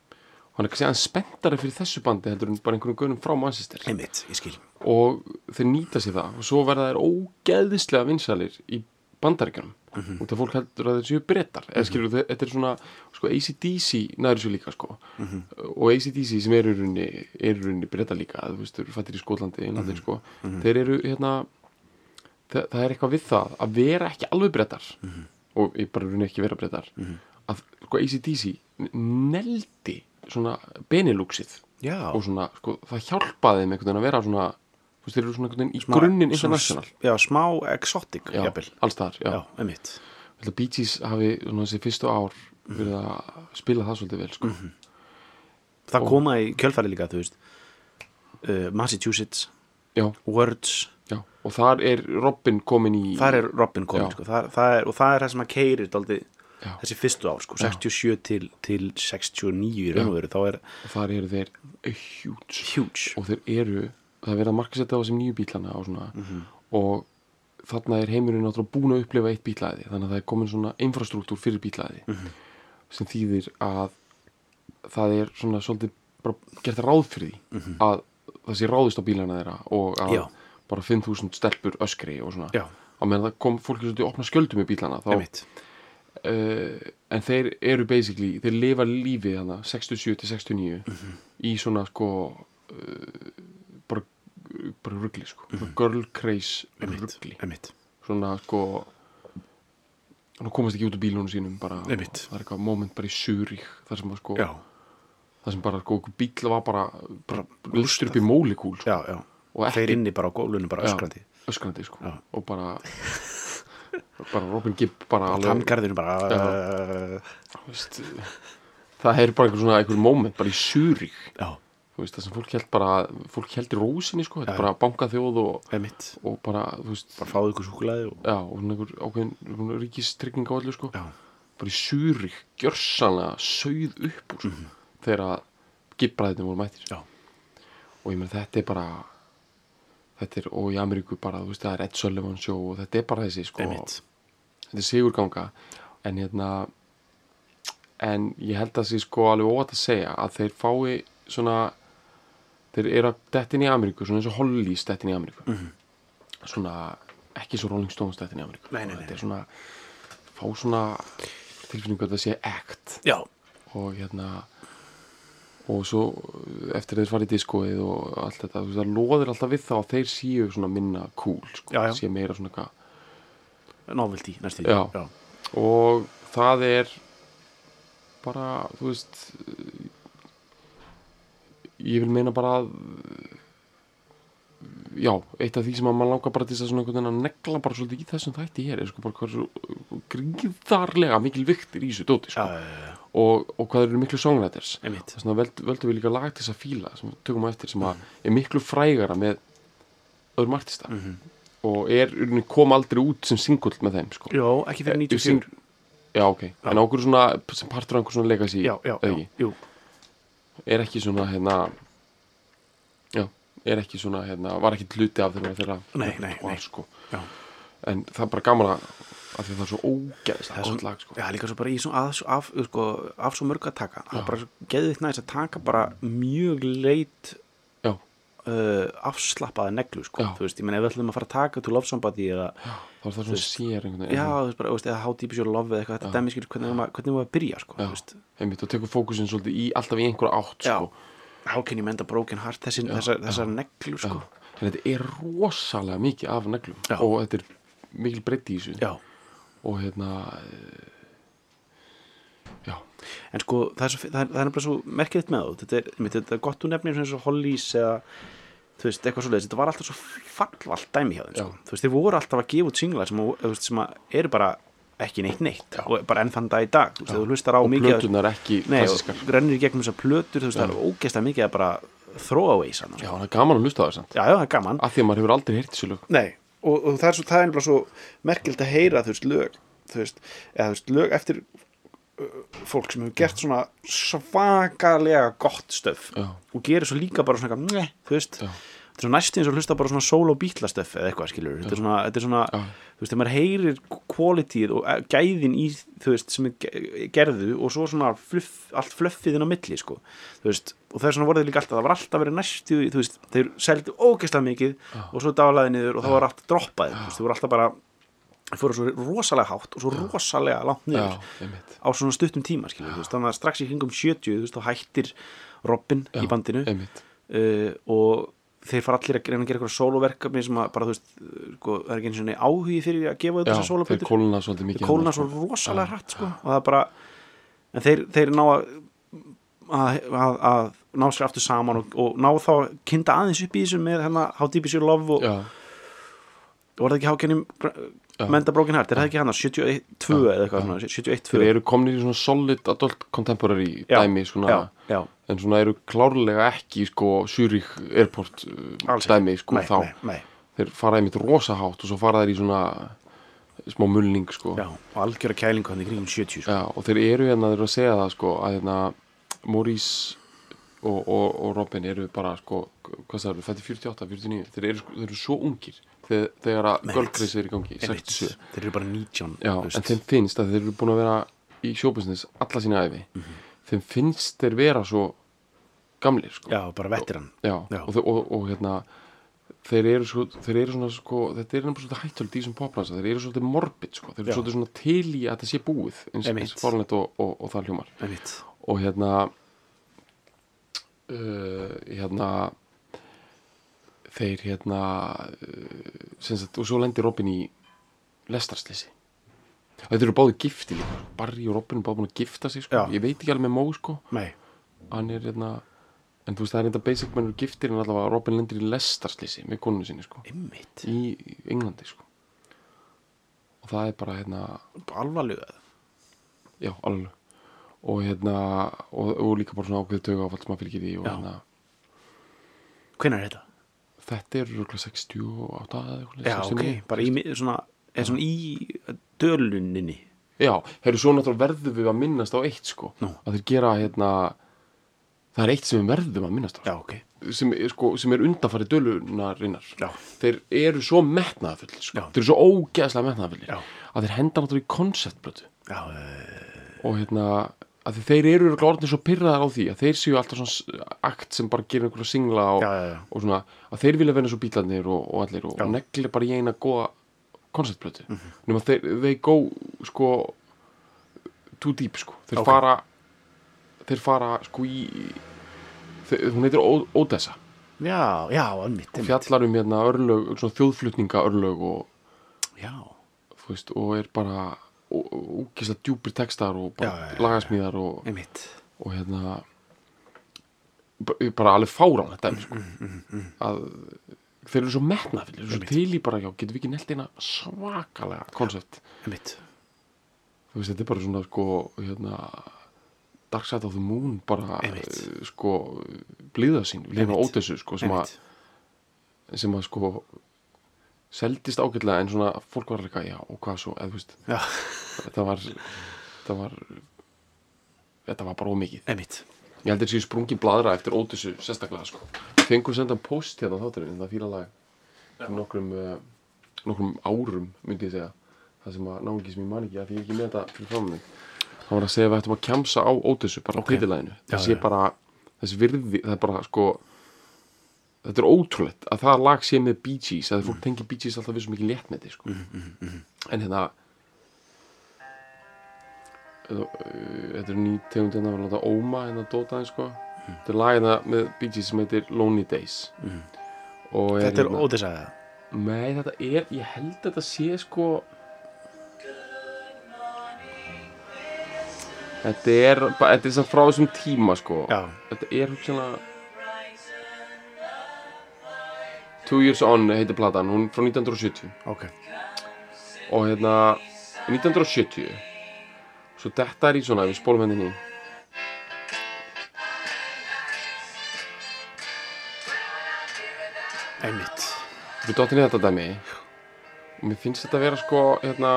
[SPEAKER 1] hann er kannski aðeins spenntari fyrir þessu bandi heldur en bara einhverjum gönum frá Manchester.
[SPEAKER 2] Einmitt, ég skil.
[SPEAKER 1] Og þeir nýta sér það. Og svo verða þeir ógeðislega vinsalir í bandaríkjunum.
[SPEAKER 2] Mhm.
[SPEAKER 1] út af fólk heldur að þeir séu brettar eða skilur þeir, þetta er svona sko, ACDC næður svo líka sko.
[SPEAKER 2] Mhm.
[SPEAKER 1] og ACDC sem eru í rauninni brettar líka, þú veist, eru fættir í Skotlandi einlandir
[SPEAKER 2] Mhm.
[SPEAKER 1] sko, þeir eru hérna það, það er eitthvað við það að vera ekki alveg brettar
[SPEAKER 2] Mhm.
[SPEAKER 1] og ég bara rauninni ekki vera brettar að sko ACDC neldi svona
[SPEAKER 2] já,
[SPEAKER 1] og svona, sko, það hjálpaði þeim einhvern veginn að vera svona, þú veist, þeir eru svona einhvern veginn í
[SPEAKER 2] Smá-
[SPEAKER 1] grunninn
[SPEAKER 2] svona-
[SPEAKER 1] international.
[SPEAKER 2] já, smá exotic,
[SPEAKER 1] já,
[SPEAKER 2] jafnvel.
[SPEAKER 1] alls þar, já,
[SPEAKER 2] já,
[SPEAKER 1] að Bee Gees hafi svona þessi fyrstu ár verið að spila það svolítið vel, sko.
[SPEAKER 2] Það
[SPEAKER 1] Og-
[SPEAKER 2] koma í kjölfæri líka, þú veist uh, Massachusetts,
[SPEAKER 1] já,
[SPEAKER 2] Words.
[SPEAKER 1] Já, og þar er Robin komin í
[SPEAKER 2] þar er Robin komin, sko. Það, það er, og það er það sem að keirir daldið
[SPEAKER 1] Já.
[SPEAKER 2] þessi fyrstu ár, sko, 67 til, til 69 í raun og veru, þá er
[SPEAKER 1] og þar eru þeir huge.
[SPEAKER 2] Huge.
[SPEAKER 1] Og þeir eru, það er verið að markasetta á þessum nýju bílana og svona. Og þarna er heimurinn náttúrulega búin að upplifa eitt bílaði þannig að það er komin svona infrastruktúr fyrir bílaði sem þýðir að það er svona svolítið bara gert ráð fyrir því að það sé ráðist á bílana þeirra og að
[SPEAKER 2] Já.
[SPEAKER 1] bara 5.000 stelpur öskri og svona.
[SPEAKER 2] Já.
[SPEAKER 1] á meðan það kom fólki svolítið að opna skjöldum með bílana þá,
[SPEAKER 2] einmitt,
[SPEAKER 1] uh, en þeir eru basically, þeir lifa lífið hana 67 til 69 í svona sko uh, bara, bara ruggli sko. Mm girl craze ruggli svona sko hann komast ekki út úr bílunum sínum bara,
[SPEAKER 2] Einmitt.
[SPEAKER 1] það er eitthvað moment bara í Súrík þar sem, að, sko,
[SPEAKER 2] já,
[SPEAKER 1] þar sem bara sko, einhver bíl var bara, bara lustur upp í mólikúl sko,
[SPEAKER 2] já, já.
[SPEAKER 1] Og
[SPEAKER 2] þeir inni bara á gólunum bara öskrandi.
[SPEAKER 1] öskrandi sko, og bara bara Robin Gibb bara alveg
[SPEAKER 2] tanngarðinu bara uh,
[SPEAKER 1] veist, það er bara einhver svona einhver moment bara í veist, það sem fólk held bara fólk held í rósinni sko, þetta er bara bankaþjóð og,
[SPEAKER 2] einmitt.
[SPEAKER 1] og bara, þú veist
[SPEAKER 2] bara fáðu ykkur súkulaði og
[SPEAKER 1] já, og einhver ákveðin ríkistrygging á öllu sko.
[SPEAKER 2] Já,
[SPEAKER 1] bara í Súrík, gjörsanlega sauð upp úr sko, þegar að gibbræðinu voru mættir.
[SPEAKER 2] Já,
[SPEAKER 1] og ég meina þetta er bara þetta er, og í Ameríku bara, þú veist, það er Ed Sullivan show og þetta er bara þessi sko,
[SPEAKER 2] einmitt
[SPEAKER 1] þetta er sigurganga en hérna en ég held að því sko alveg óvægt að segja að þeir fái svona þeir eru að dettin í Ameríku svona eins og Hollys dettin í Ameríku.
[SPEAKER 2] Mhm.
[SPEAKER 1] svona ekki svo Rolling Stones dettin í Ameríku.
[SPEAKER 2] Nei, nei, nei,
[SPEAKER 1] þetta er svona fá svona tilfinningu að það sé act.
[SPEAKER 2] Já,
[SPEAKER 1] og hérna og svo eftir þeir fara í diskoið og allt þetta, það loðir alltaf við þá að þeir séu svona minna cool sko,
[SPEAKER 2] Já, já.
[SPEAKER 1] sé meira svona eitthvað
[SPEAKER 2] novelty næstu
[SPEAKER 1] Já.
[SPEAKER 2] já,
[SPEAKER 1] og það er bara, þú veist ég vil meina bara að já, eitt af því sem að maður langar bara til þess að svona einhvern veginn að negla bara svolítið í þessum þætti hér er sko bara hversu gríðarlega mikil viktir í þessu dóti sko.
[SPEAKER 2] já, já, já,
[SPEAKER 1] og, og hvað eru miklu songwriters þess vegna veld, völdum við líka lag til þess að fíla sem við tökum á eftir sem að er miklu frægara með öðrum artista
[SPEAKER 2] Mhm.
[SPEAKER 1] Og er, kom aldrei út sem singull með þeim sko.
[SPEAKER 2] já, ekki fyrir
[SPEAKER 1] Eh,
[SPEAKER 2] 94
[SPEAKER 1] sing- Já, ok, en okkur svona sem partur af einhver svona legacy
[SPEAKER 2] já, já, já,
[SPEAKER 1] ekki? er ekki svona hérna já, er ekki svona hérna, var ekki hluti af þeirra þeirra
[SPEAKER 2] Nei, nei,
[SPEAKER 1] var,
[SPEAKER 2] nei.
[SPEAKER 1] sko.
[SPEAKER 2] Já.
[SPEAKER 1] en það er bara gaman að því það er svo ógeðslega
[SPEAKER 2] Það er svo-
[SPEAKER 1] lag sko.
[SPEAKER 2] Já, líka svo bara í svo, af, af, sko, af svo mörg að taka Það er bara svo geðvitt næst að taka bara mjög leit
[SPEAKER 1] já,
[SPEAKER 2] uh, afslappaða neglu sko.
[SPEAKER 1] Já.
[SPEAKER 2] Þú veist, ég menn ef við ætlum að fara að taka love somebody eða,
[SPEAKER 1] já, þá er það svona sér einhvern
[SPEAKER 2] já,
[SPEAKER 1] veginn
[SPEAKER 2] þú veist, bara, eða love eða eitthvað, þetta dæmi skilur hvernig maður- að byrja sko,
[SPEAKER 1] Já. einmitt, og tekur fókusin svolítið í alltaf í einhverja átt
[SPEAKER 2] Já.
[SPEAKER 1] sko.
[SPEAKER 2] How can you mend a broken heart þessi, þessar, þessar neglu sko.
[SPEAKER 1] Já. þetta er rosalega mikið af neglum
[SPEAKER 2] Já.
[SPEAKER 1] og þetta er mikil breytti í þessu
[SPEAKER 2] Já.
[SPEAKER 1] og hérna eh, já,
[SPEAKER 2] en sko það er, svo, það er, það er nefnilega svo merkilegt með þú þetta er, þetta er gott þú nefnir eins og Hollís eða þú veist, eitthvað svoleiðis, þetta var alltaf svo fallvalt dæmi hjá þeim, sko. þú veist, þeir voru alltaf að gefa út singlar sem, veist, sem að eru bara ekki neitt neitt og bara enn þann dag í dag. Þú veist, þú hlustar á
[SPEAKER 1] og
[SPEAKER 2] mikið af-
[SPEAKER 1] plötunar ekki
[SPEAKER 2] og rennir í gegnum þessar plötur, þú veist, það er ógeðslega mikið að bara throwaways hann,
[SPEAKER 1] já,
[SPEAKER 2] sko.
[SPEAKER 1] það er gaman að hlusta á samt.
[SPEAKER 2] Já, já, það er gaman.
[SPEAKER 1] Af því að maður hefur aldrei heyrt þessu lög.
[SPEAKER 2] Nei, og, og það er svo, það er nefnilega svo merkild að heyra, þú veist, lög þú veist, eða þú veist, lög eftir fólk sem hefur gert svona svakalega gott stöf
[SPEAKER 1] Já.
[SPEAKER 2] og gerir svo líka bara svona nei, þú veist.
[SPEAKER 1] Já.
[SPEAKER 2] þetta er svo næstu eins og hlusta bara svona solo bítla stöf eða eitthvað skilur, þetta er svona, þetta er svona þú veist, þegar maður heyrir kvalitíð og eh, gæðin í, þú veist, sem er ge- gerðu og svo svona fluff, allt flöffið inn á milli, sko, þú veist og það er svona voruð líka alltaf, það var alltaf verið næstu þú veist, þeir seldu ógeðslega mikið og svo dalaði niður og það var allt droppaði þú veist, fóru svo rosalega hátt og svo rosalega langt
[SPEAKER 1] já,
[SPEAKER 2] niður
[SPEAKER 1] einmitt.
[SPEAKER 2] Á svona stuttum tíma, veist, þannig að strax í kringum 70, þú veist, þá hættir Robin í bandinu uh, og þeir fara allir að reyna að gera eitthvað sóloverkefni sem að bara, þú veist, sko, það er ekki eins og neði áhugi fyrir að gefa
[SPEAKER 1] já,
[SPEAKER 2] þetta
[SPEAKER 1] þeir
[SPEAKER 2] sóloplötur
[SPEAKER 1] kóluna svolítið mikið
[SPEAKER 2] þeir kólna
[SPEAKER 1] þarna,
[SPEAKER 2] svo rosalega hratt sko. og það er bara en þeir, þeir ná að að, að, að ná sér aftur saman og, og ná þá að kynna aðeins upp í þessu með hérna How Deep Is Your Love og,
[SPEAKER 1] já,
[SPEAKER 2] og var það ekki hákenni Menda Broken Heart, er það ekki hann 71-2 eða eitthvað svona 71-2
[SPEAKER 1] þeir eru komnir í svona solid adult contemporary dæmi svona,
[SPEAKER 2] já, já,
[SPEAKER 1] en svona eru klárlega ekki sko Zurich Airport uh,
[SPEAKER 2] Alls
[SPEAKER 1] dæmi sko
[SPEAKER 2] nei,
[SPEAKER 1] þá.
[SPEAKER 2] nei, nei,
[SPEAKER 1] þeir fara einmitt rosa hátt og svo fara þeir í svona smá mulning sko.
[SPEAKER 2] Já, og algjöra kælingu hann í kringum 70 sko.
[SPEAKER 1] Og þeir eru hérna, þeir eru að segja það sko að hérna Maurice og, og, og Robin eru bara sko, hvað það eru, fætti 48, 49 þeir eru, sko, þeir eru svo ungir þegar, að Gölgreis er í gangi
[SPEAKER 2] Einmitt.
[SPEAKER 1] 67,
[SPEAKER 2] þeir eru bara 19
[SPEAKER 1] já, en þeim finnst að þeir eru búin að vera í sjóbusiness alla sína æfi
[SPEAKER 2] Mhm.
[SPEAKER 1] þeim finnst þeir vera svo gamlir sko.
[SPEAKER 2] Já, bara
[SPEAKER 1] Já. Og, og, og hérna þeir eru, svo, þeir eru svona sko, þetta er svolítið hættöld í þessum poplansa þeir eru svolítið morbid sko, þeir eru svolítið svona til í að þetta sé búið eins, eins fórlænt og, og, og það hljómar. Og hérna uh, hérna þeir hérna sem sagt, og svo lendir Robin í lestarslisi þetta eru báði gifti líka Barry og Robin er báði búin að gifta sig sko. Ég veit ekki alveg með Mó sko. Hann er hérna en þú veist það er þetta basic menn eru giftir en allavega Robin lendir í lestarslisi með konunu sinni sko.
[SPEAKER 2] Einmitt.
[SPEAKER 1] Í Englandi sko. Og það er bara hérna
[SPEAKER 2] alvarlega
[SPEAKER 1] já alveg og hérna og, og líka bara svona ákveðu tögu áfall sem maður fylgir í og
[SPEAKER 2] Já.
[SPEAKER 1] hérna.
[SPEAKER 2] Hvenær er þetta?
[SPEAKER 1] Þetta er röglega 68 eða eitthvað
[SPEAKER 2] já,
[SPEAKER 1] 69.
[SPEAKER 2] ok, bara í, svona, er svona í döluninni
[SPEAKER 1] já, hefur svo náttúrulega verðum við að minnast á eitt sko
[SPEAKER 2] Nú.
[SPEAKER 1] að þeir gera hérna það er eitt sem við verðum að minnast á
[SPEAKER 2] já, ok,
[SPEAKER 1] sem, sko, sem er undanfæri dölunarinnar
[SPEAKER 2] Já.
[SPEAKER 1] þeir eru svo metnaðafull sko. Þeir eru svo ógeðslega metnaðafullir
[SPEAKER 2] Já.
[SPEAKER 1] að þeir henda náttúrulega í konceptblötu
[SPEAKER 2] já,
[SPEAKER 1] og hérna að þeir eru orðnir svo pyrraðar á því að þeir séu alltaf svona akt sem bara gerir einhverja singla og,
[SPEAKER 2] Já, já, já.
[SPEAKER 1] og svona að þeir vilja vera svo bílarnir og, og allir og, og negli bara í eina góða konceptblötu mm. -hmm. nema þeir, þeir go sko too deep sko þeir
[SPEAKER 2] Ok.
[SPEAKER 1] fara þeir fara sko í þeir, hún heitir Odessa
[SPEAKER 2] já, já, einmitt, einmitt.
[SPEAKER 1] fjallar um hérna örlög, svona þjóðflutninga örlög og
[SPEAKER 2] já,
[SPEAKER 1] þú veist, og er bara úkislega djúpir textar og bara lagasmíðar og, og hérna bara alveg fárán þetta
[SPEAKER 2] Mm,
[SPEAKER 1] sko. að þeir eru svo metnafillir, svo
[SPEAKER 2] Einmitt.
[SPEAKER 1] til í bara já, getum við ekki nelt eina svakalega koncept, þú veist, þetta er bara svona sko, hérna Dark Side of the Moon bara sko, blíða sín
[SPEAKER 2] Einmitt.
[SPEAKER 1] Ódessu, sko, sem að sem að sko seldist ágætlega en svona fólk var eitthvað, já, og hvað svo, eða þú veist þetta var þetta var þetta var bara ómikið
[SPEAKER 2] einmitt.
[SPEAKER 1] Ég held að þessi sprungin bladra eftir Ódissu sérstaklega sko. Fengum senda post hérna á þátturinn það fíla lag. Fyrir nokkrum uh, nokkrum árum myndi ég segja. Það sem að náingi sem ég man ekki að því ég er ekki með þetta fyrir fram mig. Hann var að segja að við ættum að kjamsa á Ódissu bara
[SPEAKER 2] Ok.
[SPEAKER 1] okay. titilæðinu
[SPEAKER 2] Já,
[SPEAKER 1] það sé bara þessi virði það er bara sko þetta er ótrúlegt að það lag sé með Bee Gees að fólk tengi Bee Gees alltaf við svo mikið létt með þetta sko. en hérna uh, þetta er ný tegund hérna að láta óma hérna dóta þeim sko. Þetta er lag hérna með Bee Gees sem heitir Lonely Days. Og
[SPEAKER 2] þetta er
[SPEAKER 1] hérna,
[SPEAKER 2] Ódessa
[SPEAKER 1] nei þetta er, ég held að þetta sé sko Þetta er, þetta er frá þessum tíma sko.
[SPEAKER 2] Já,
[SPEAKER 1] Þetta er hugsanlega Two Years On heitir platan, hún er frá 1970
[SPEAKER 2] ok.
[SPEAKER 1] Og hérna 1970 svo þetta er í svona, við spólum henni inn í.
[SPEAKER 2] Einmitt.
[SPEAKER 1] Við dottin í þetta dæmi. Og mér finnst þetta að vera sko hérna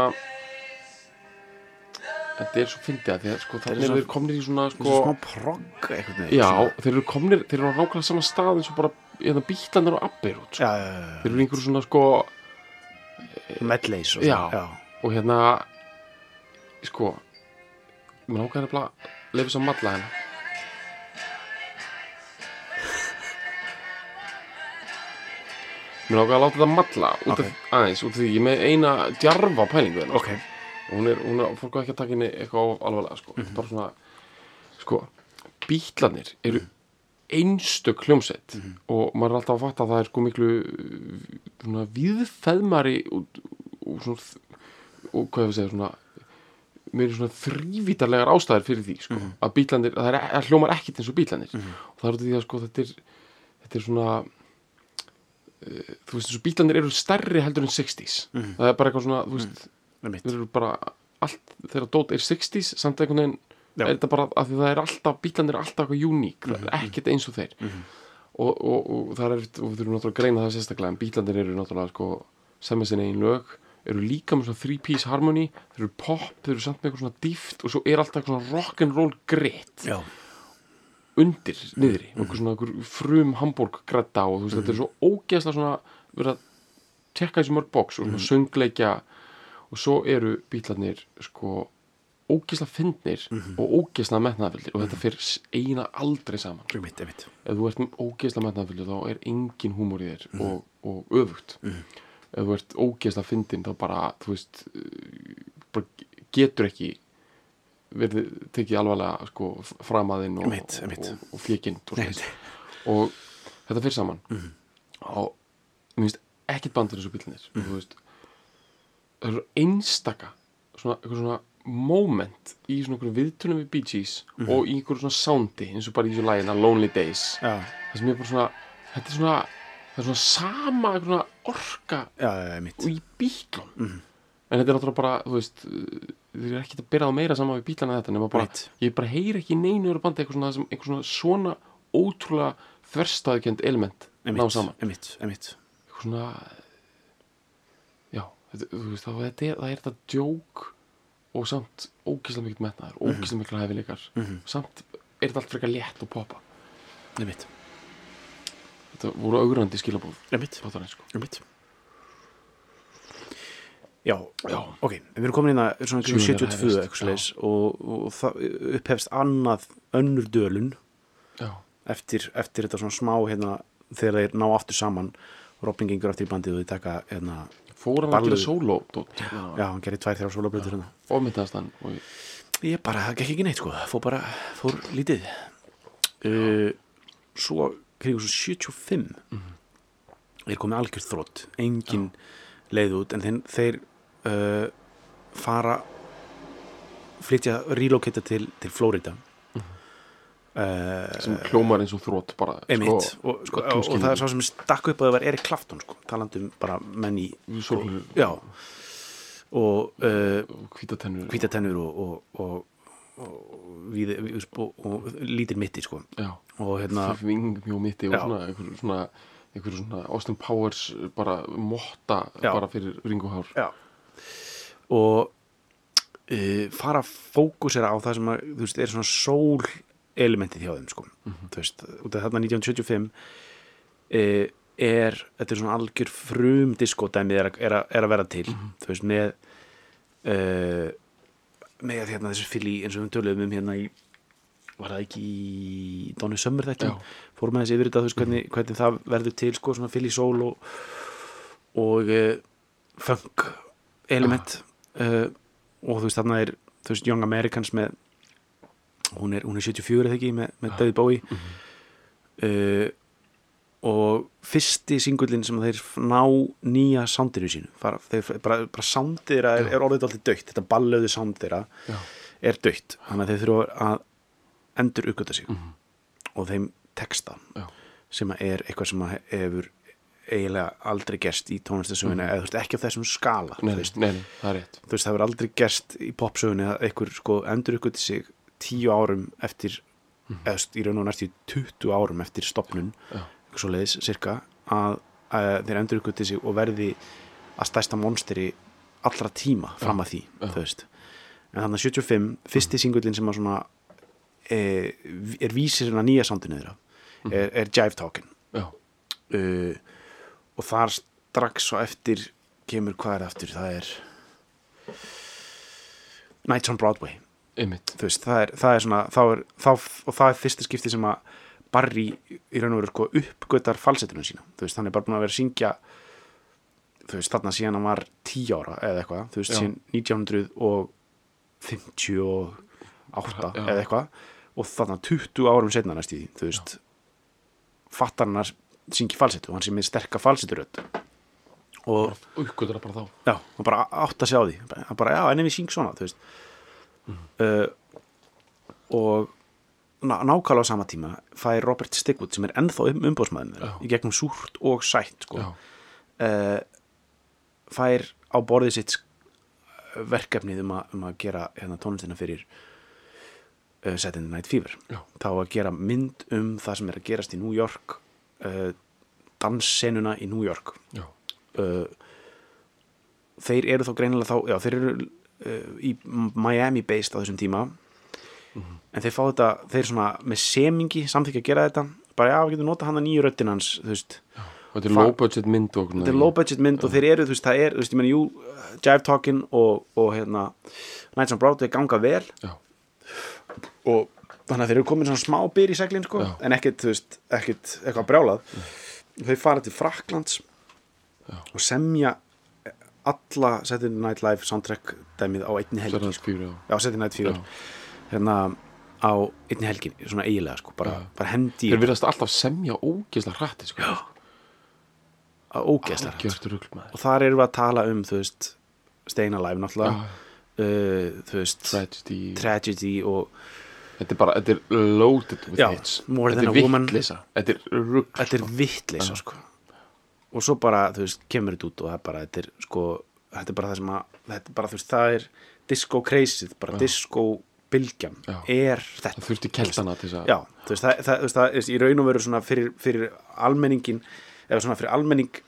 [SPEAKER 1] þetta er svo fyndið að því að sko þannig eru þeir komnir í svona
[SPEAKER 2] Sko, smá progg veginn
[SPEAKER 1] já,
[SPEAKER 2] svona.
[SPEAKER 1] þeir eru komnir, þeir eru á nákvæmlega sama stað eins og bara hérna bítlanir og abbir út sko. Þeir eru einhverju svona sko
[SPEAKER 2] medleys og
[SPEAKER 1] og hérna sko mér nákvæmlega nefnilega að lefa þess að malla hérna. Mér nákvæmlega að láta þetta malla út
[SPEAKER 2] Ok.
[SPEAKER 1] af aðeins, út af því ég er með eina djarfa pælingu hérna
[SPEAKER 2] Ok,
[SPEAKER 1] og hún er, hún er, fólk á ekki að taka henni eitthvað alvarlega sko,
[SPEAKER 2] Mhm.
[SPEAKER 1] bara svona sko, bítlarnir eru einstök hljómsett
[SPEAKER 2] Mhm.
[SPEAKER 1] og maður er alltaf að fatta að það er sko miklu svona viðfeðmari og, og svona og hvað ég að segja svona mér er svona þrývítarlegar ástæðir fyrir því sko,
[SPEAKER 2] Mhm.
[SPEAKER 1] að bítlanir, það er, það hljómar ekkit eins og bítlanir og það er því að sko þetta er þetta er svona uh, þú veist eins og bítlanir eru stærri heldur en 60s
[SPEAKER 2] Mhm.
[SPEAKER 1] það er bara eitthvað svona, þú veist
[SPEAKER 2] einmitt
[SPEAKER 1] þeir eru bara allt, þegar dót er 60s samt einhvern veginn. Er þetta bara að það er alltaf, bílanir er alltaf eitthvað uník,
[SPEAKER 2] Mhm.
[SPEAKER 1] er ekkert eins og þeir. Og, og, og það er og við þurfum náttúrulega að greina það sérstaklega en bílanir eru náttúrulega sko, semja sinni einn lög eru líka með svona three piece harmony þeir eru pop, þeir eru samt með eitthvað svona dýft og svo er alltaf eitthvað svona rock'n'roll greitt
[SPEAKER 2] Já,
[SPEAKER 1] undir, niðri, mm -hmm. svona einhver frum Hamburg gretta og þú veist, þetta er svo ógeðslega svona verið að tekka þessi mörg box og svona söngleikja og svo eru bílarnir sko ógeðslega fyndnir og ógeðslega metnaðafyllir og þetta fyrir eina aldrei saman.
[SPEAKER 2] Einmitt, einmitt.
[SPEAKER 1] Ef þú ert ógeðslega metnaðafyllir þá er engin húmor í þér og, og öfugt. Ef þú ert ógeðslega fyndin þá bara, veist bara getur ekki verið tekið alvarlega sko, framaðinn og, og, og fjekind og, þetta fyrir saman. Og mér finnst ekkit bandur mm. veist, það eru einstaka svona, eitthvað svona moment í svona einhverjum viðtunum við Bee Gees og í einhverjum svona soundi eins og bara í þessu lægina Lonely Days.
[SPEAKER 2] Já,
[SPEAKER 1] það sem er bara svona þetta er svona, það er svona sama svona orka
[SPEAKER 2] já, einmitt
[SPEAKER 1] og í bílum en þetta er náttúrulega bara, þú veist þið er ekkert að byrja á meira saman við bílana þetta nema bara,
[SPEAKER 2] Right.
[SPEAKER 1] ég bara heyri ekki í neinu öru bandi eitthvað svona, eitthvað svona, svona ótrúlega þverstaðkjönd element ná saman.
[SPEAKER 2] einmitt, einmitt.
[SPEAKER 1] Eitthvað svona já, þetta, þú veist, það er þetta djók og samt ógislega mikið metnaður, ógislega mikið hæfileikar. Samt er þetta allt frekar létt og poppa
[SPEAKER 2] Einmitt,
[SPEAKER 1] þetta voru augrandi skilabóð
[SPEAKER 2] einmitt,
[SPEAKER 1] platan, sko.
[SPEAKER 2] Já,
[SPEAKER 1] Já.
[SPEAKER 2] ok, við erum komin inn að svona kringum
[SPEAKER 1] Sjöunda
[SPEAKER 2] 72
[SPEAKER 1] hefjast,
[SPEAKER 2] eitthvað og, og það upphefst annað önnur dölun eftir, eftir þetta svona smá hérna, þegar þeir ná aftur saman. Robin gengur aftur í bandið og þeir taka hérna,
[SPEAKER 1] fór hann að gera sóló
[SPEAKER 2] já, hann gerir tvær þrjá sólablöður hérna.
[SPEAKER 1] Ofmyndaðast hann og
[SPEAKER 2] Ég bara, það gekk ekki neitt sko, fór bara, fór lítið. Uh, Svo, kringu svo 75 er komið algjörð þrótt engin leið út en þeir, þeir uh, fara flytja, relocata til, til Florida
[SPEAKER 1] sem klómar eins og þrótt bara
[SPEAKER 2] Einmitt, og, sko, og, og það er svo sem stakk upp að það var Erik Clapton sko, talandi um bara menn í
[SPEAKER 1] Sólgleru.
[SPEAKER 2] já. Og uh,
[SPEAKER 1] hvítatennur
[SPEAKER 2] hvítatennur og, og, og, og, við, við, og, lítil mitti sko. Og hérna
[SPEAKER 1] mjög mitti og svona einhver svona, einhver svona Austin Powers bara motta
[SPEAKER 2] Já.
[SPEAKER 1] bara fyrir ringuhár
[SPEAKER 2] og uh, fara að fókusera á það sem að, veist, er svona sól elementið hjá þeim sko. Þú veist, út af þarna 1975 uh, er þetta er svona algjör frum diskódæmið er, er, er að vera til. Þú veist, með uh, með hérna þessu fylli eins og við töluðum um hérna í var það ekki í Donny Summer þekki
[SPEAKER 1] Já.
[SPEAKER 2] fórum aðeins yfir þetta þú veist hvernig, hvernig það verður til sko svona fylli sól og og uh, funk element. Uh, og þú veist þarna er þú veist Young Americans með hún er, hún er 74 eða ekki með, með David Bowie. Uh, og fyrsti singullin sem þeir ná nýja soundinu sínu fara, þeir, bara, bara þeirra er, er orðið alltaf dögt þetta þeirra
[SPEAKER 1] Já.
[SPEAKER 2] er dött þannig að þeir þurfa að endur uppgöta sig og þeim texta
[SPEAKER 1] Já.
[SPEAKER 2] sem er eitthvað sem hefur eiginlega aldrei gerst í tónlistasögunni eða þú veist ekki á þessum skala
[SPEAKER 1] nei, nei, nei, það er rétt.
[SPEAKER 2] Þú veist, það hefur aldrei gerst í popsögunni að einhver sko endur uppgöti sig tíu árum eftir eða þú veist, í raun og næstu 20 árum eftir stopnun
[SPEAKER 1] Já.
[SPEAKER 2] eitthvað svo leiðis, cirka að, að þeir endur uppgöti sig og verði að stærsta monsteri allra tíma fram að því, veist. En þannig að 75, fyrsti singullin sem að svona e, er vísir svona nýja sándinu þeirra er, er Jive Talkin
[SPEAKER 1] já,
[SPEAKER 2] uh, og þar strax svo eftir kemur hvað er aftur? Það er Nights on Broadway veist, það er, það er svona þá er, þá, og það er fyrsta skipti sem að Barry í raun og veru sko uppgötar falsettunum sína, þú veist, hann er bara búin að vera að syngja þú veist, þarna síðan hann var 10 ára eða eitthvað, þú veist,
[SPEAKER 1] Já.
[SPEAKER 2] síðan 1958
[SPEAKER 1] Já.
[SPEAKER 2] eða eitthvað. Og þarna 20 árum setna næst í því, þú veist fattar hann að syngja falsettu og hann sé með sterka falsetturödd og
[SPEAKER 1] uppgötur það bara þá.
[SPEAKER 2] Já, hann bara átt að sjá því. Hann bara, já, en ef ég syng svona, þú veist uh, og ná, nákvæmlega á sama tíma fær Robert Stigwood sem er ennþá um, umbóðsmaðin í gegnum súrt og sætt sko, uh, fær á borðið sitt verkefnið um, um að gera hérna, tónlistina fyrir uh, Saturday Night Fever.
[SPEAKER 1] Já.
[SPEAKER 2] þá að gera mynd um það sem er að gerast í New York uh, danssenuna í New York.
[SPEAKER 1] Já,
[SPEAKER 2] þeir eru þá greinilega þá, já, þeir eru í Miami based á þessum tíma. En þeir fá þetta þeir svona með semingi samþykja að gera þetta. Bara já, við getum notað hann að nýju röddin hans þú veist,
[SPEAKER 1] og þetta er low budget mynd og
[SPEAKER 2] þetta er low budget mynd og þeir eru, þú veist, það er þú veist, ég meni, jú, uh, Jive Talkin og, og hérna, Nights on Broadway ganga vel.
[SPEAKER 1] Já,
[SPEAKER 2] og þannig að þeir eru komin svona smá byr í seglinn sko,
[SPEAKER 1] Já.
[SPEAKER 2] en ekkit, þú veist, ekkit eitthvað brjálað. Þau fara til Fraklands
[SPEAKER 1] Já.
[SPEAKER 2] og semja alla Saturday Night Live soundtrack dæmið á einni helgi sko.
[SPEAKER 1] Já.
[SPEAKER 2] Saturday Night Fever
[SPEAKER 1] Já.
[SPEAKER 2] hérna á einni helgi, svona eiginlega sko, bara, bara hendi
[SPEAKER 1] þeir virðast alltaf semja ógeðslega hrætti sko.
[SPEAKER 2] ógeðslega
[SPEAKER 1] maður
[SPEAKER 2] og þar erum við að tala um, þú veist Staying Alive náttúrulega uh, þú veist,
[SPEAKER 1] tragedy
[SPEAKER 2] Tragedy og
[SPEAKER 1] þetta er bara, þetta er loaded with hits
[SPEAKER 2] More
[SPEAKER 1] þetta
[SPEAKER 2] Than
[SPEAKER 1] er
[SPEAKER 2] a Woman.
[SPEAKER 1] vittlisa þetta er
[SPEAKER 2] er vitleisa sko. Og svo bara, þú veist, kemur þetta út og það er bara, þetta er sko þetta er bara það sem að, þetta er bara, þú veist, það er disco crazy, bara disco bylgjan,
[SPEAKER 1] Já.
[SPEAKER 2] er þetta.
[SPEAKER 1] Það þurfti keltana til þess að
[SPEAKER 2] já, þú veist, það, það, það er í raun og veru svona fyrir, fyrir almenningin eða svona fyrir almenning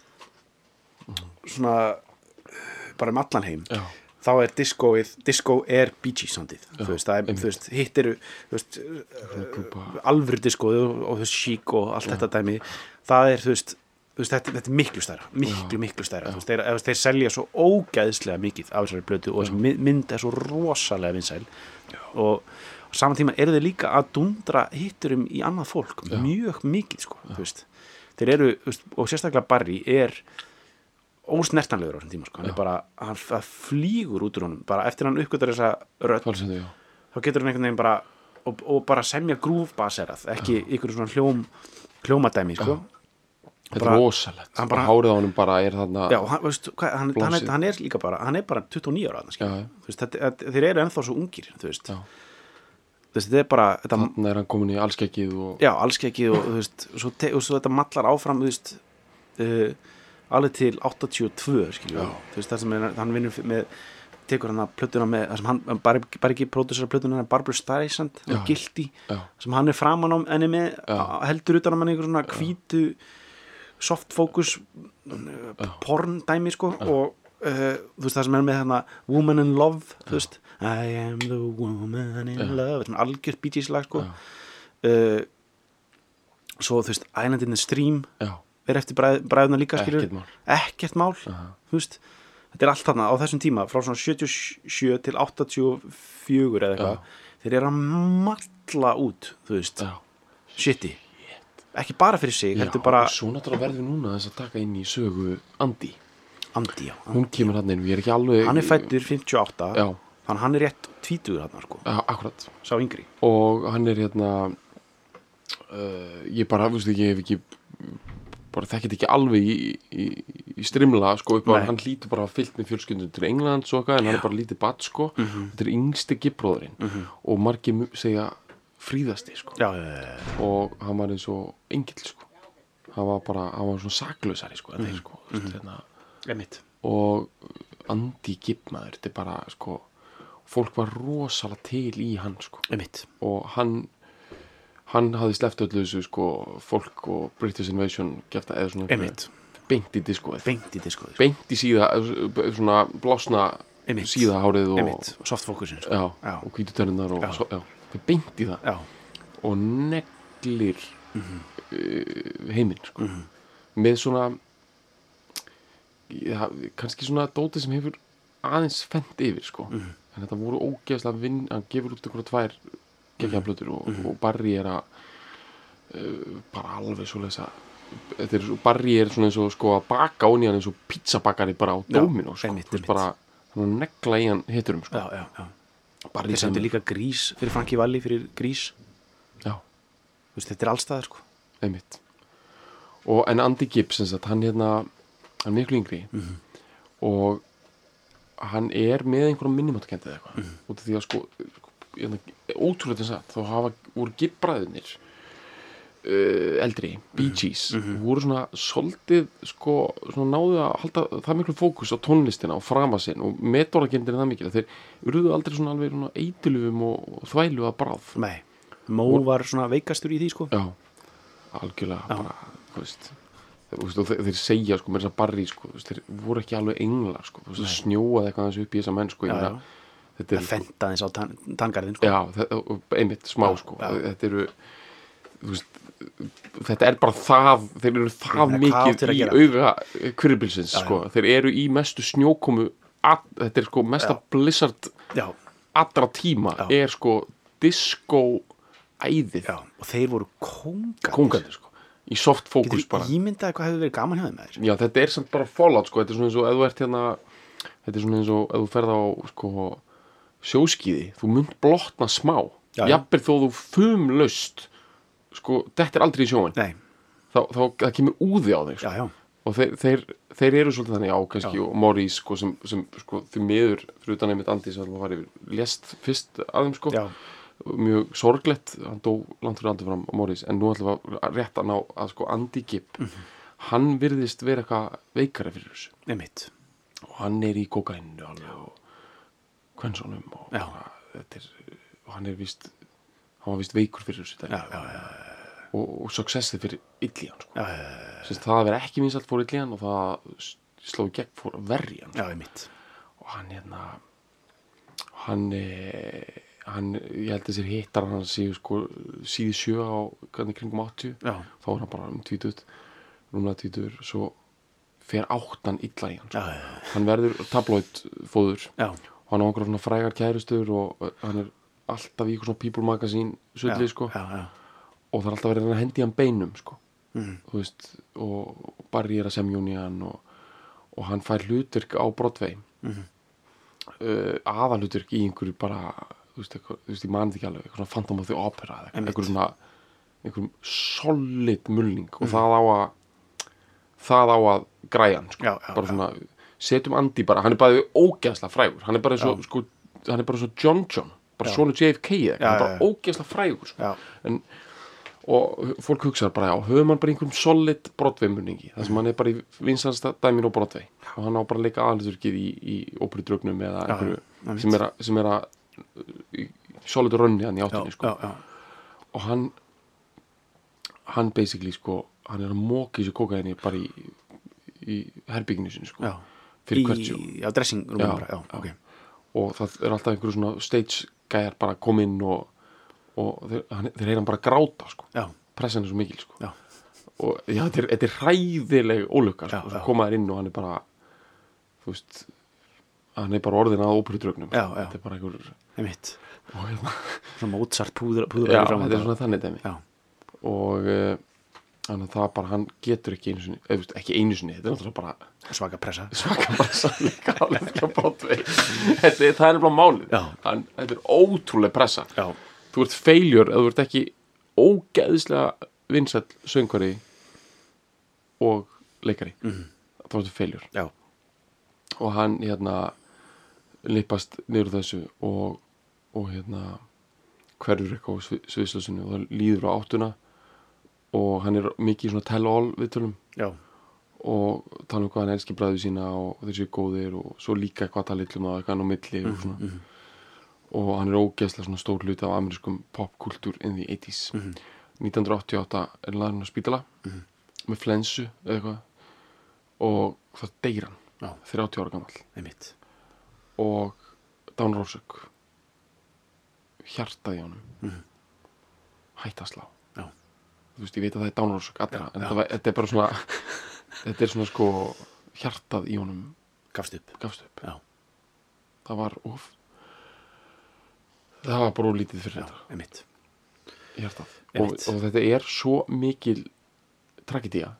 [SPEAKER 2] svona bara um allan heim
[SPEAKER 1] Já.
[SPEAKER 2] þá er discoið, disco er Bee Gees soundið, þú veist, það er, þú veist hitt eru, þú veist alvöru discoið og, og þú veist chic og allt þetta dæmi, það er, þú veist veist, þetta, þetta er miklu stærra, miklu, miklu stærra. Veist, þeir, þeir, selja svo ógæðslega mikið af þessari blötu og þessi my- mynd er svo rosalega vinsæl. Og á saman tíma eru þeir líka að dundra hitturum í annað fólk mjög mikið, sko, þeir eru, og sérstaklega Barry er ósnertanlegur á þessum tíma, sko, hann bara, hann flýgur út úr honum, bara eftir hann uppgötar þessa rödd
[SPEAKER 1] falsendu, já.
[SPEAKER 2] þá getur hann einhvern veginn bara og, og bara semja grúfbaserað ekki ykkur svona hljóm hljómadæmi sko.
[SPEAKER 1] Þetta
[SPEAKER 2] Bara-
[SPEAKER 1] er rosalegt
[SPEAKER 2] hann
[SPEAKER 1] bara hárið á honum bara er þarna
[SPEAKER 2] já, hann, veist, hvað, hann, hann, er, hann er líka bara hann er bara 29 ára.
[SPEAKER 1] Já, já.
[SPEAKER 2] Þú veist, þetta, þeir eru ennþá svo ungir veist,
[SPEAKER 1] Já.
[SPEAKER 2] Þetta er bara þetta,
[SPEAKER 1] þarna er hann komin í allskekkið og
[SPEAKER 2] já, alls ekki og, svo, te, og svo þetta mallar áfram uh, alveg til 82 skilju,
[SPEAKER 1] Já.
[SPEAKER 2] það sem er, hann vinnur með tekur hann að plötuna með það sem hann, bara, bara ekki pródusera plötuna hann Barbara Streisand
[SPEAKER 1] Já.
[SPEAKER 2] Guilty
[SPEAKER 1] já,
[SPEAKER 2] sem hann er framan á enni með
[SPEAKER 1] Já.
[SPEAKER 2] heldur utan að mann einhver svona hvítu soft focus porn dæmi sko og uh, þú veist það sem er með hérna Woman in Love þú veist I am the woman in love svona algjört Bee Gees lag sko.
[SPEAKER 1] Já.
[SPEAKER 2] uh, svo þú veist Island in the Stream er eftir bræð, bræðuna líka skilur
[SPEAKER 1] Ekkert mál.
[SPEAKER 2] ekkert mál þú veist þetta er allt þarna á þessum tíma frá svona 77 til 84 eða eitthvað þeir eru að matla út þú veist, shiti ekki bara fyrir sig,
[SPEAKER 1] Já,
[SPEAKER 2] bara
[SPEAKER 1] svo náttúrulega verðum við núna þess að taka inn í sögu Andi
[SPEAKER 2] Andi, já,
[SPEAKER 1] hún kemur hann inn, ég er ekki alveg
[SPEAKER 2] hann er fættur 58
[SPEAKER 1] Já.
[SPEAKER 2] þannig hann er rétt tvítugur hann sko,
[SPEAKER 1] akkurat. Og hann er hérna uh, ég bara, veistu, ég hef ekki bara þekkit ekki alveg í, í, í strimla sko upp á
[SPEAKER 2] Nei.
[SPEAKER 1] hann hlýtur bara fyllt með fjölskyldun til Englands og eitthvað en hann er bara lítið batt sko.
[SPEAKER 2] Mhm.
[SPEAKER 1] þetta er yngsti gibbróðurinn og margir segja fríðasti sko
[SPEAKER 2] já,
[SPEAKER 1] og hann var eins og engill sko hann var bara, hann var svona saklausari sko, mm sko mm
[SPEAKER 2] Einmitt.
[SPEAKER 1] og Andy Gibb maður, þetta er bara sko fólk var rosalega til í hann sko
[SPEAKER 2] Einmitt.
[SPEAKER 1] og hann hann hafði sleppt öllu þessu sko fólk og British Invasion gefta eða svona beint í
[SPEAKER 2] í diskoði sko.
[SPEAKER 1] í síða, svona blásna síðahárið og,
[SPEAKER 2] Einmitt. Softfokusin sko.
[SPEAKER 1] og hvítutenninnar og
[SPEAKER 2] Já.
[SPEAKER 1] svo, já, beint í það
[SPEAKER 2] Já.
[SPEAKER 1] og neglir
[SPEAKER 2] Mhm.
[SPEAKER 1] uh, heiminn sko. með svona ja, kannski svona dótið sem hefur aðeins fendt yfir sko.
[SPEAKER 2] Mhm.
[SPEAKER 1] en þetta voru ógeðslega vinn hann gefur út einhverja tvær geggjaplötur og,
[SPEAKER 2] Mhm.
[SPEAKER 1] og Barry er að uh, bara alveg svo lesa þetta er, svo- Barry er svona eins og sko að baka ón í hann eins og pizzabakari bara á dóminu sko. bara að negla í hann hiturum sko.
[SPEAKER 2] Já, já, já. Þeir
[SPEAKER 1] sem
[SPEAKER 2] sendu líka grís fyrir Frankie Valli fyrir grís.
[SPEAKER 1] já,
[SPEAKER 2] veist, þetta er allstaðar sko.
[SPEAKER 1] einmitt og en Andy Gibbs sagt, hann hérna hann er miklu yngri
[SPEAKER 2] Mhm.
[SPEAKER 1] og hann er með einhverjum minnumáttakendið eitthvað
[SPEAKER 2] Mhm.
[SPEAKER 1] út af því að sko, hérna, ótrúlega þess að þá hafa voru Gibb-bræðinir uh, eldri, Bee Gees voru svona soldið sko, svona náðu að halda það miklu fókus á tónlistina og frama sinn og metórakendin er það mikil að þeir urðu aldrei svona alveg svona eitilufum og, þvælu að bráð
[SPEAKER 2] Nei. Mó var svona veikastur í því sko.
[SPEAKER 1] Já, algjörlega bara, þú veist þeir, þeir segja sko, með þess að barri sko, þeir voru ekki alveg englar sko, það snjóaði eitthvað aðeins upp í þessa menn sko,
[SPEAKER 2] Já, já.
[SPEAKER 1] þetta er
[SPEAKER 2] Það fenda eins á tan tangarðin sko.
[SPEAKER 1] já, og einmitt smá
[SPEAKER 2] Já,
[SPEAKER 1] sko,
[SPEAKER 2] já.
[SPEAKER 1] þetta eru veist, þetta er bara það þeir eru það
[SPEAKER 2] Ég hvað
[SPEAKER 1] mikið í kvirbilsins
[SPEAKER 2] Já,
[SPEAKER 1] sko, þeir eru í mestu snjókomu að, þetta er sko mesta
[SPEAKER 2] Já.
[SPEAKER 1] blizzard
[SPEAKER 2] Já,
[SPEAKER 1] allra tíma
[SPEAKER 2] Já.
[SPEAKER 1] er sko disco æðið.
[SPEAKER 2] Og þeir voru kóngar.
[SPEAKER 1] kóngandi sko í soft fókus bara
[SPEAKER 2] ímyndað hvað hefur verið gaman hjá þeim?
[SPEAKER 1] Já, þetta er samt bara fallout sko, þetta er svona eins og ef þú ert hérna þetta er svona eins og ef þú ferð á sko sjóskíði, þú munt blotna smá jafnir þó þú fumlaust sko, þetta er aldrei í sjóin
[SPEAKER 2] Nei,
[SPEAKER 1] þá, þá það kemur úði á
[SPEAKER 2] já,
[SPEAKER 1] sko.
[SPEAKER 2] já.
[SPEAKER 1] og þeir, þeir, þeir eru svolítið þannig á kannski
[SPEAKER 2] Já.
[SPEAKER 1] og Morris sko, sem, sem sko, því miður fyrir utan einmitt Andi sem var yfir lést fyrst að þeim sko
[SPEAKER 2] Já,
[SPEAKER 1] mjög sorglegt, hann dó langt fyrir aldur fram Morris, en nú ætlum við að rétt að ná að sko Andy Gibb
[SPEAKER 2] Mhm.
[SPEAKER 1] hann virðist vera eitthvað veikari fyrir þessu
[SPEAKER 2] einmitt.
[SPEAKER 1] og hann er í kokainu og kvensónum og
[SPEAKER 2] Já.
[SPEAKER 1] bara, þetta er, og hann er vist hann var vist veikur fyrir þessu
[SPEAKER 2] Já,
[SPEAKER 1] dæmi
[SPEAKER 2] já, já,
[SPEAKER 1] og, og successið fyrir illíðan sko. það að vera ekki vinsalt fór illíðan og það sló í gegn fór verjan.
[SPEAKER 2] Einmitt.
[SPEAKER 1] og hann hérna hann eh, hann, ég held þessir hittar hann séu sko síði sjö á kringum 80
[SPEAKER 2] Já,
[SPEAKER 1] þá er hann bara um tvítut núna tvítur, svo fer áttan illa í hann sko.
[SPEAKER 2] já, já,
[SPEAKER 1] hann verður tabloid fóður
[SPEAKER 2] já,
[SPEAKER 1] og hann á einhverja svona frægar kærustur og hann er alltaf í eitthvað svona people magazine
[SPEAKER 2] já,
[SPEAKER 1] sko.
[SPEAKER 2] já, já,
[SPEAKER 1] og það er alltaf verið að hendi hann beinum sko. Þú veist og Barry er að semjón í hann og, og hann fær hlutverk á Broadway.
[SPEAKER 2] Mhm.
[SPEAKER 1] uh, aðalhlutverk í einhverju bara þú veist, eitthvað, þú veist ég manið ekki alveg eitthvað svona Phantom of the Opera eitthvað, svona einhverjum solid mulning. Og það á að það á að græja hann sko.
[SPEAKER 2] Já,
[SPEAKER 1] bara svona, setjum Andy bara hann er bara ógeðslega frægur. Hann er bara svo, sko, hann er bara svo John John bara svona JFK eða eitthvað, bara ógeðslega frægur sko. en, og fólk hugsaður bara já, höfum hann bara einhverjum solid Broadway-munningi þar sem hann er bara í vinsansta dæmin á Broadway og hann á bara leika aðalsturkið í, í óperudraugnum eða einhverju
[SPEAKER 2] já,
[SPEAKER 1] sem er að, sem er að í solid rönni hann í áttinni sko. og hann hann basically sko hann er að móka þessu kókaðinni bara í, í herbygginu sinni sko
[SPEAKER 2] já.
[SPEAKER 1] fyrir
[SPEAKER 2] Í-
[SPEAKER 1] hvert sjó
[SPEAKER 2] Já, dressingrúmum
[SPEAKER 1] Já,
[SPEAKER 2] bara, já,
[SPEAKER 1] já.
[SPEAKER 2] ok.
[SPEAKER 1] og það er alltaf einhverju svona stage gæjar bara að koma inn og, og þeir, þeir heyra hann bara gráta sko.
[SPEAKER 2] Já,
[SPEAKER 1] pressan er svo mikil sko. Og já, þetta er, þetta er hræðileg ólukka
[SPEAKER 2] Já,
[SPEAKER 1] sko,
[SPEAKER 2] já.
[SPEAKER 1] svo koma þær inn og hann er bara þú veist hann er bara orðin að
[SPEAKER 2] já.
[SPEAKER 1] þetta er bara einhver og, hérna,
[SPEAKER 2] Svona Mozart púður,
[SPEAKER 1] já, þetta er svona þannig dæmi.
[SPEAKER 2] Já,
[SPEAKER 1] og uh, þannig að það bara hann getur ekki einu sinni, eða, ekki einu sinni þetta er náttúrulega bara
[SPEAKER 2] svaka pressa.
[SPEAKER 1] svaka frá Broadway. Þetta, það er bara málið. Þetta er ótrúlega pressa.
[SPEAKER 2] Já,
[SPEAKER 1] þú ert feiljur eða þú ert ekki ógeðslega vinsæll söngvari og leikari.
[SPEAKER 2] Mhm.
[SPEAKER 1] þá þetta feiljur og hann hérna lippast niður þessu og, og hérna hverfur eitthvað á sviðslösinu og það líður á áttuna. Og hann er mikið í svona tell-all viðtölum.
[SPEAKER 2] Já,
[SPEAKER 1] og tala um hvað hann elskir bræðu sína og þeir séu góðir og svo líka eitthvað að tala illum og eitthvað hann á milli og svona. Og hann er ógeðslega svona stór hluti af amerískum popkultúr in the 80s 1988 er hann á spítala með flensu eða eitthvað. Og það deyr hann.
[SPEAKER 2] Já,
[SPEAKER 1] 30 ára
[SPEAKER 2] einmitt.
[SPEAKER 1] Og dánrósök hjartað í honum
[SPEAKER 2] Mhm.
[SPEAKER 1] hætt að slá
[SPEAKER 2] Já.
[SPEAKER 1] þú veist, ég veit að það er dánrósök allra,
[SPEAKER 2] Já,
[SPEAKER 1] en
[SPEAKER 2] já.
[SPEAKER 1] þetta, var- þetta er bara svona þetta er svona sko hjartað í honum
[SPEAKER 2] gafst upp,
[SPEAKER 1] gafst upp. Það var of það var bara lítið fyrir
[SPEAKER 2] já,
[SPEAKER 1] þetta.
[SPEAKER 2] einmitt.
[SPEAKER 1] Hjartað. Og,
[SPEAKER 2] Einmitt.
[SPEAKER 1] og þetta er svo mikil tragedía.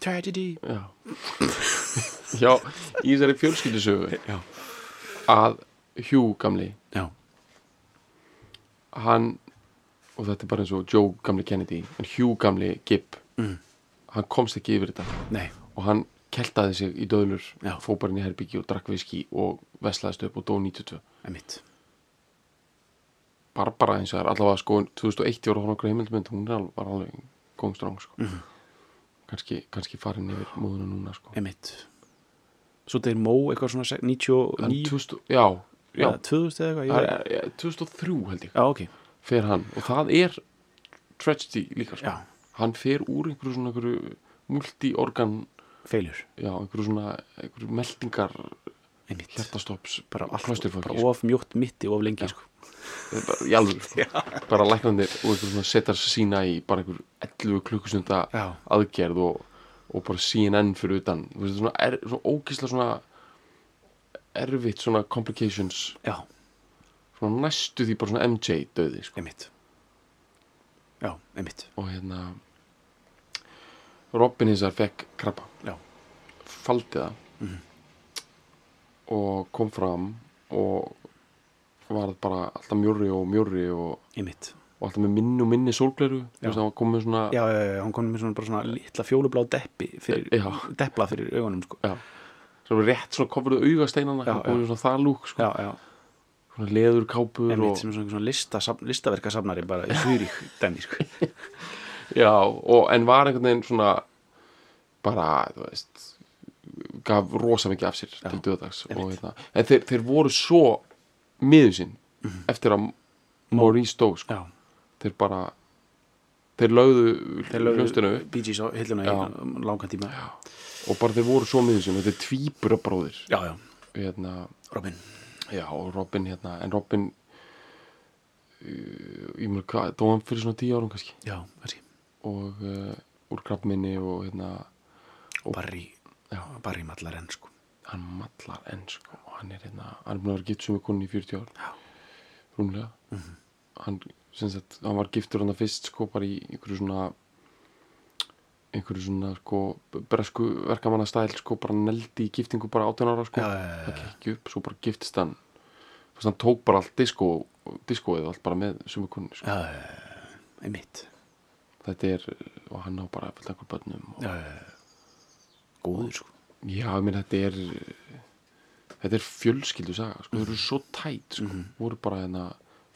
[SPEAKER 2] Tragedy.
[SPEAKER 1] Já. Já, í þessari fjölskyldusögu
[SPEAKER 2] já,
[SPEAKER 1] að Hugh gamli
[SPEAKER 2] já,
[SPEAKER 1] hann og þetta er bara eins og Joe gamli Kennedy en Hugh gamli Gibb
[SPEAKER 2] Mm.
[SPEAKER 1] Hann komst ekki yfir þetta
[SPEAKER 2] nei,
[SPEAKER 1] og hann keltaði sig í döðlur
[SPEAKER 2] Já.
[SPEAKER 1] fór bara inn í herbyggi og drakk viski og veslaðist upp og dó 92
[SPEAKER 2] einmitt
[SPEAKER 1] Barbara eins og það er allavega sko 2001 ég voru að horfa okkur heimildmynd hún er var alveg going strong sko.
[SPEAKER 2] Mhm.
[SPEAKER 1] kannski, kannski farin yfir móðuna núna sko.
[SPEAKER 2] einmitt svo þeir mó eitthvað svona se- 99
[SPEAKER 1] en 2000, já, já,
[SPEAKER 2] eða 2000 eða eitthvað
[SPEAKER 1] það
[SPEAKER 2] ég-
[SPEAKER 1] er- er- 2003 held ég
[SPEAKER 2] já, ok,
[SPEAKER 1] fer hann og það er tragedy líka sko.
[SPEAKER 2] Já.
[SPEAKER 1] Hann fer úr einhverju svona einhverju multi-organ
[SPEAKER 2] feilur
[SPEAKER 1] já, einhverju svona einhverju meldingar
[SPEAKER 2] einmitt,
[SPEAKER 1] hjartastopps
[SPEAKER 2] bara, bara
[SPEAKER 1] sko.
[SPEAKER 2] of mjótt mitti of lengi sko.
[SPEAKER 1] Er bara, í alveg sko. bara læknandir og setar sína í bara einhverju 11 klukkustunda
[SPEAKER 2] Já.
[SPEAKER 1] aðgerð og, og bara CNN fyrir utan Þú veist, svona, er, svona ógislega svona erfitt svona complications
[SPEAKER 2] já,
[SPEAKER 1] svona næstu því bara svona MJ döði sko.
[SPEAKER 2] einmitt já, einmitt
[SPEAKER 1] og hérna Robin hins vegar fekk krabba
[SPEAKER 2] já,
[SPEAKER 1] faldi það og kom fram og var bara alltaf mjórri og mjórri og, og alltaf með minni og minni sólgleru hann komið með svona
[SPEAKER 2] já, já, hann kom með svona, svona litla fjólublá deppi fyrir, deppla fyrir augunum sko.
[SPEAKER 1] svona rétt svona kofuðu augasteinana hann komið með svona það lúk sko,
[SPEAKER 2] já, já,
[SPEAKER 1] svona leðurkápur og,
[SPEAKER 2] sem svona, svona lista, listaverka safnari bara í Zurich dæmi sko.
[SPEAKER 1] já, og en var einhvern veginn svona bara, þú veist gaf rosa mikið af sér
[SPEAKER 2] Já,
[SPEAKER 1] til döðdags hérna, en þeir, þeir voru svo miður sín eftir að Maurice dó sko. þeir bara þeir lögðu hljóstinu
[SPEAKER 2] á hilluna í langan tíma. Já,
[SPEAKER 1] og bara þeir voru svo miður sín og þeir tvíbura bróðir.
[SPEAKER 2] Já, já,
[SPEAKER 1] hérna,
[SPEAKER 2] Robin.
[SPEAKER 1] já, Robin hérna, en Robin uh, ég mjög hvað, dó hann fyrir svona tíu árum kannski?
[SPEAKER 2] Já, þessi,
[SPEAKER 1] og uh, úr krabbminni og hérna
[SPEAKER 2] Barry
[SPEAKER 1] já,
[SPEAKER 2] Barry mallar enn sko.
[SPEAKER 1] Hann mallar enn sko og hann er hérna, hann er búin að vera gift sem er konni í 40 ár.
[SPEAKER 2] Já.
[SPEAKER 1] rúmlega. Hann, sem sagt, hann var giftur hann að fyrst sko bara í einhverju svona einhverju svona sko bresku verkamannastæl sko bara neldi í giftingu bara 18 ára sko.
[SPEAKER 2] Já, já, já, já.
[SPEAKER 1] það kekki upp, svo bara giftist hann. Þú veist, hann tók bara allt disko diskoið allt bara með sumu konni sko.
[SPEAKER 2] einmitt
[SPEAKER 1] þetta er, og hann á bara fullt einhver bönnum og,
[SPEAKER 2] já, já, já. góður sko.
[SPEAKER 1] Já, minn þetta er þetta er fjölskyldu saga sko, þau eru svo tætt sko, voru bara hérna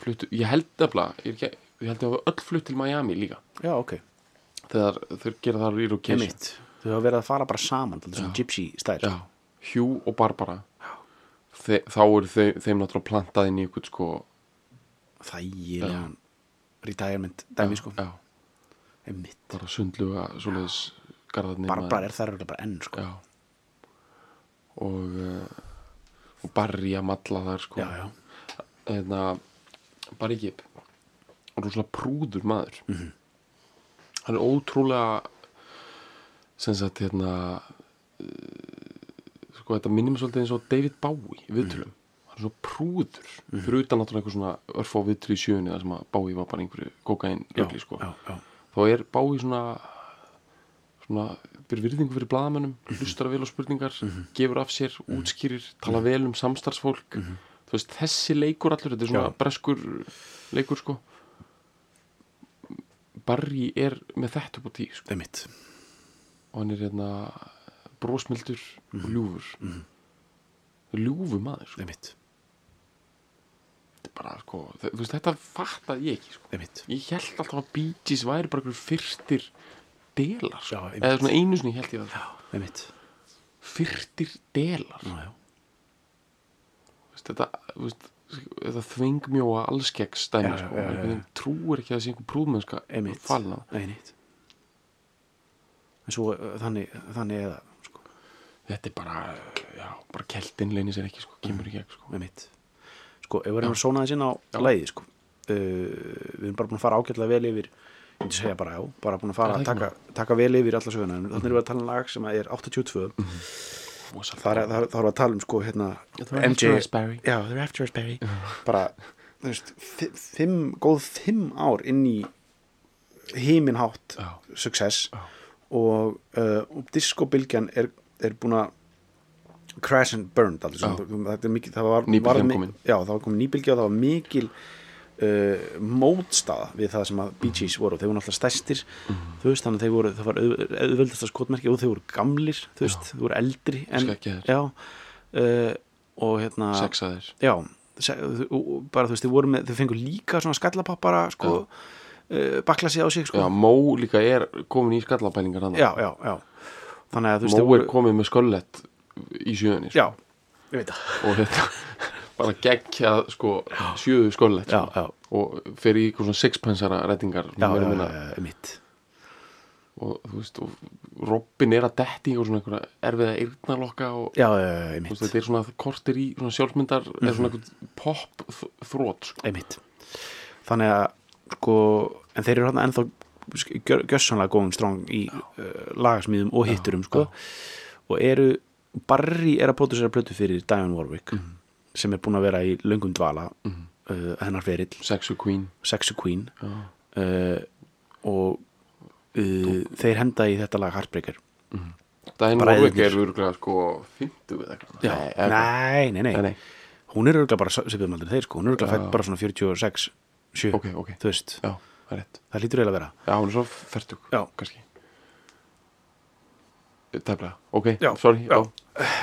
[SPEAKER 1] fluttu, ég held nefnilega ég, ég held að hafa öll flutt til Miami líka.
[SPEAKER 2] Já, ok,
[SPEAKER 1] þegar þau gera það relocation
[SPEAKER 2] einmitt. Þau hafa verið að fara bara saman þetta er svona gypsy stæl
[SPEAKER 1] já, Hugh og Barbara. Þe, þá eru þau, þeim náttúrulega plantað inn í ykkur sko
[SPEAKER 2] þægilegan retirement dæmi sko.
[SPEAKER 1] já,
[SPEAKER 2] einmitt,
[SPEAKER 1] bara sundluga garðarnir
[SPEAKER 2] Barbara er þar örugglega bara enn sko.
[SPEAKER 1] Já. Og uh, og Barry að malla þar sko.
[SPEAKER 2] Já, já,
[SPEAKER 1] hérna Barry Gibb rosalega prúður maður. -hmm. hann er ótrúlega sem sagt hérna uh, sko þetta minnum svolítið eins og David Bowie í viðtölum. Hann er svo prúður fyrir utan náttúrulega einhver svona örfá viðtölu í sjöunni þar sem að Bowie var bara einhverju kokain rögli sko.
[SPEAKER 2] já, já,
[SPEAKER 1] þá er Bowie svona svona fyrir virðingu fyrir blaðamönnum hlustar vel á spurningar, gefur af sér útskýrir, tala vel um samstarfsfólk. Þú veist, þessi leikur allur þetta er svona
[SPEAKER 2] Já.
[SPEAKER 1] breskur leikur sko. Barry er með þetta upp á tí sko. og hann er hérna brósmildur og ljúfur. Mm. ljúfu maður sko. Bara, sko, veist, þetta fattaði ég ekki sko. ég held alltaf að Bee Gees væri bara fyrstir delar sko.
[SPEAKER 2] Já,
[SPEAKER 1] eða svona einu sinni held ég það
[SPEAKER 2] einmitt,
[SPEAKER 1] fyrstir delar.
[SPEAKER 2] Já, já,
[SPEAKER 1] veist, þetta, veist, þetta þvingmjóa allskeggstæmi
[SPEAKER 2] Já, já,
[SPEAKER 1] sko.
[SPEAKER 2] já, já, já.
[SPEAKER 1] Trúir ekki að það sé einhver prúðmennska
[SPEAKER 2] einmitt. en svo þannig, þannig eða sko,
[SPEAKER 1] þetta er bara, já, bara keltin leynir sér ekki, sko, kemur ekki ekki, sko
[SPEAKER 2] ef við erum að þess inn á lægi sko, uh, við erum bara búin að fara ágætlega vel yfir ég myndi segja bara já, bara búin að fara
[SPEAKER 1] Er
[SPEAKER 2] að
[SPEAKER 1] það
[SPEAKER 2] taka, taka vel yfir alla söguna þannig erum við að tala um lag sem er 82
[SPEAKER 1] Rosa
[SPEAKER 2] þar er, þar, þar erum við að tala um sko hérna
[SPEAKER 1] They're Barry.
[SPEAKER 2] já, bara, veist, fi- fimm góð fimm ár inn í heiminhátt
[SPEAKER 1] Já.
[SPEAKER 2] success
[SPEAKER 1] Já.
[SPEAKER 2] og, uh, og disco-bylgjan er, er búin að crash and burned mikið það var, var mi-
[SPEAKER 1] komin.
[SPEAKER 2] já, það var komin nýbylgja og það var mikil uh, mótstaða við það sem að Bee Gees voru. Þeir voru náttúrulega stæstir þú veist, þannig að voru, það var auð- auðveldasta skotmerki og þeir voru gamlir, þú veist, þeir voru eldri en, já uh, og hérna
[SPEAKER 1] sexaðir.
[SPEAKER 2] Já, se- bara þú veist, þeir voru með, þeir fengur líka svona skallapappara sko, uh, baklasi á sig sko.
[SPEAKER 1] Já, Mó líka er komin í skallapælingar
[SPEAKER 2] já, já, já. Þannig að þú veist,
[SPEAKER 1] Mó
[SPEAKER 2] þeir
[SPEAKER 1] er komið með sköllett í sjöðunni sko.
[SPEAKER 2] já, ég veit það.
[SPEAKER 1] Og þetta bara geggjað sko, sjöðu sköllett sko. og fer í eitthvað svona sixpensara rætingar
[SPEAKER 2] já, já, já,
[SPEAKER 1] og þú veist og Robin er að detti og svona einhverja erfiða eyrnalokka og
[SPEAKER 2] já, já, já,
[SPEAKER 1] þú
[SPEAKER 2] mitt
[SPEAKER 1] veist, þetta er svona kortir í svona sjálfsmyndar eða svona einhvern pop þrótt sko.
[SPEAKER 2] þannig að sko, en þeir eru hann ennþá gjössanlega góðum stráng í uh, lagasmíðum og hitturum sko, og eru Barry er að pródusera plötu fyrir Diane Warwick sem er búin að vera í löngum dvala uh, hennar ferill.
[SPEAKER 1] Sexu Queen.
[SPEAKER 2] Sexy Queen.
[SPEAKER 1] Já.
[SPEAKER 2] uh, og uh, þeir henda í þetta lag Heartbreaker.
[SPEAKER 1] Diane
[SPEAKER 2] Bara
[SPEAKER 1] Warwick
[SPEAKER 2] eðlur.
[SPEAKER 1] er örgulega sko 50 við eitthvað. Nei, eða-
[SPEAKER 2] nei, nei, nei, hún er örgulega bara svipiðum aldrei þeir sko, hún er örgulega fætt bara svona 46 7,
[SPEAKER 1] ok, ok,
[SPEAKER 2] þú veist,
[SPEAKER 1] já, það
[SPEAKER 2] það lítur eiginlega að vera.
[SPEAKER 1] Já, hún er svo fertug,
[SPEAKER 2] Já.
[SPEAKER 1] kannski. Tæplega, ok,
[SPEAKER 2] Já,
[SPEAKER 1] sorry
[SPEAKER 2] já.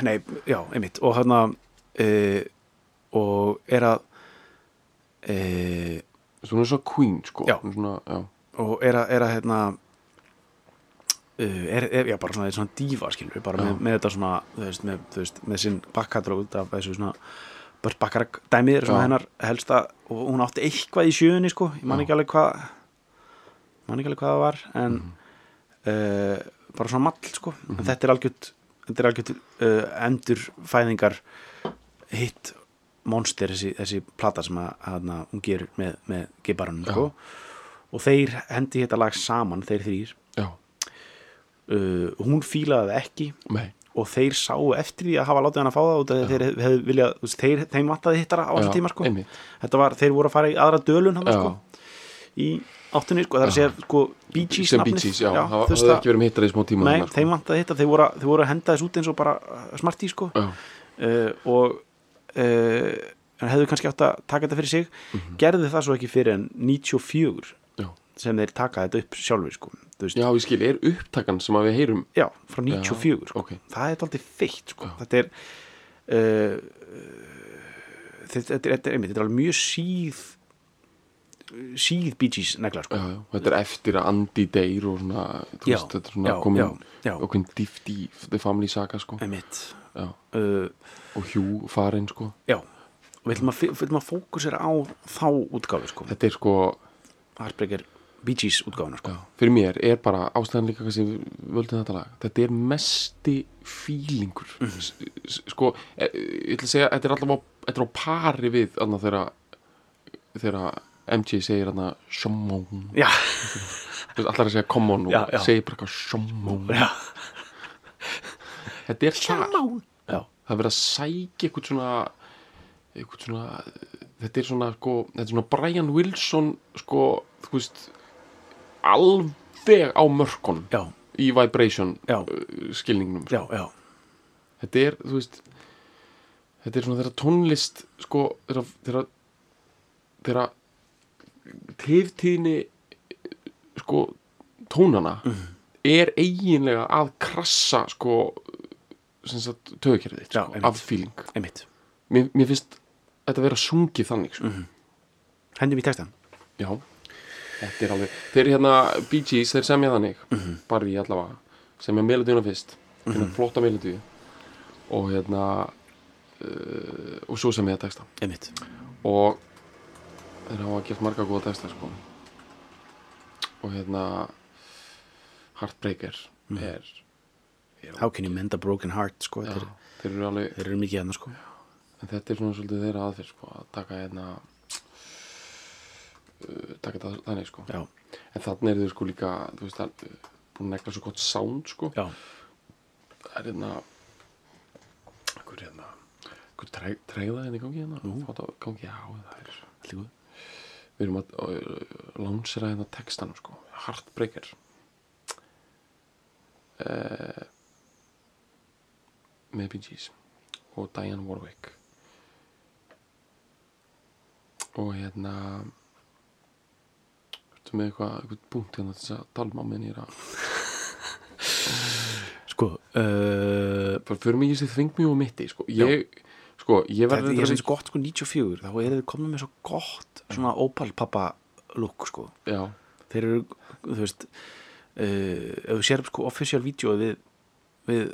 [SPEAKER 2] Nei, já, einmitt. Og hérna uh, og er að
[SPEAKER 1] Svo hún er svo queen, sko.
[SPEAKER 2] Já.
[SPEAKER 1] Svona, já,
[SPEAKER 2] og er að, er að hérna uh, er, er, já, bara svona, svona dífa skilur, bara með, með þetta svona veist, með, veist, með sinn bakkatalóg út af þessu svona Burt Bacharach dæmið er svona hennar helsta og hún átti eitthvað í sjöunni sko, ég man ekki alveg hvað man ekki alveg hvað það var en uh, bara svona mall sko. En þetta er algjört, þetta er algjört uh, endurfæðingar hitt monster þessi, þessi plata sem að, að hún gerir með, með gibaranum
[SPEAKER 1] Já.
[SPEAKER 2] sko. Og þeir hendi þetta lag saman, þeir þrýr uh, hún fílaði það ekki
[SPEAKER 1] nei.
[SPEAKER 2] og þeir sáu eftir því að hafa látið hann að fá það að þeir hefðu viljað, þeir, þeim vantaði hittara á þessu tíma sko. þetta var, þeir voru að fara í aðra dölun hann sko í áttunni sko, það er að segja sko Bee Gees
[SPEAKER 1] sem Bee. Gees, já, það
[SPEAKER 2] þú veist
[SPEAKER 1] hafði
[SPEAKER 2] það-
[SPEAKER 1] ekki verið með hittar í smá tíma
[SPEAKER 2] Nei,
[SPEAKER 1] sko.
[SPEAKER 2] þeim vantaði hitta, þeir voru, að- þeir voru að henda þess út eins og bara uh, smartí sko
[SPEAKER 1] Já,
[SPEAKER 2] uh, og uh, hefðu kannski átt að taka þetta fyrir sig
[SPEAKER 1] Mhm.
[SPEAKER 2] gerðu það svo ekki fyrir en 94
[SPEAKER 1] já
[SPEAKER 2] sem þeir taka þetta upp sjálfur sko
[SPEAKER 1] Já, ég skil, er upptakan sem að við heyrum
[SPEAKER 2] já, frá 94 sko.
[SPEAKER 1] ok.
[SPEAKER 2] það er aldrei feitt sko.
[SPEAKER 1] Já.
[SPEAKER 2] þetta er uh, þetta, þetta, þetta, er, einmitt, þetta er alveg mjög síð síð Bee Gees negla sko.
[SPEAKER 1] Já, já, þetta er eftir að Andy deyr og svona,
[SPEAKER 2] Já,
[SPEAKER 1] veist, þetta er svona komin okkur dýft í The Family Saga, sko.
[SPEAKER 2] Uh,
[SPEAKER 1] og Hugh farinn, sko.
[SPEAKER 2] já. Og við ætlum að, ætlum fókusera á þá útgáfi sko.
[SPEAKER 1] Þetta er sko,
[SPEAKER 2] Heartbreaker Bee Gees útgáfuna sko.
[SPEAKER 1] fyrir mér er bara ástæðan líka sem völdum þetta lag. Þetta er mesti fílingur s- Sko, e- ég ætla að segja, þetta er alltaf á, á pari við, þegar þegar MJ segir sjómón
[SPEAKER 2] já,
[SPEAKER 1] allar að segja come on. Og segir bara eitthvað sjómón
[SPEAKER 2] já,
[SPEAKER 1] þetta er það það er verið að sækja eitthvað svona eitthvað svona þetta er svona sko, þetta er svona Brian Wilson sko, þú veist alveg á mörkun
[SPEAKER 2] já,
[SPEAKER 1] í vibration
[SPEAKER 2] Já.
[SPEAKER 1] uh, skilningnum sko.
[SPEAKER 2] já.
[SPEAKER 1] þetta er, þú veist þetta er svona þeirra tónlist sko, þeirra þeirra, þeirra tiftíðni sko tónana
[SPEAKER 2] Mhm.
[SPEAKER 1] er eiginlega að krassa sko
[SPEAKER 2] Já,
[SPEAKER 1] sko, af
[SPEAKER 2] einmitt.
[SPEAKER 1] Mér, mér finnst þetta vera sungið þannig sko.
[SPEAKER 2] hendum í textan
[SPEAKER 1] já, þetta er alveg þeir hérna, Bee Gees, þeir semja þannig bara í allavega, semja melodíuna fyrst finna flotta melodíu og hérna uh, og svo semja texta
[SPEAKER 2] einmitt.
[SPEAKER 1] Og þeir hafa gert marga góða texta sko. og hérna Heartbreaker er, er
[SPEAKER 2] How can you mend a broken heart sko,
[SPEAKER 1] já,
[SPEAKER 2] þeir,
[SPEAKER 1] þeir eru alveg
[SPEAKER 2] þeir eru mikið hérna sko.
[SPEAKER 1] en þetta er svona svolítið þeirra aðferð sko, að taka hérna uh, taka það þannig sko.
[SPEAKER 2] Já,
[SPEAKER 1] en þannig er þau sko líka þú veist það er búin að negla svo gott sound sko.
[SPEAKER 2] Já,
[SPEAKER 1] það er hérna einhver hérna einhver treg, tregða hérna í gangi hérna gangi, já það er
[SPEAKER 2] góð
[SPEAKER 1] við erum að lansera hérna textanum sko. Heartbreaker. Uh, með Gees og Diane Warwick. Og hérna Ertu með eitthvað, eitthvað punkt hérna þess að ég er að
[SPEAKER 2] sko, uh,
[SPEAKER 1] bara fyrir mig í þessi þving mjög og mitti sko. ég, sko, ég
[SPEAKER 2] það
[SPEAKER 1] verður
[SPEAKER 2] er sem gott sko 94 þá er þið komið með svo gott svona opal pappa look sko.
[SPEAKER 1] Já,
[SPEAKER 2] þeir eru, þú veist uh, ef þú sér sko official vídeo við, við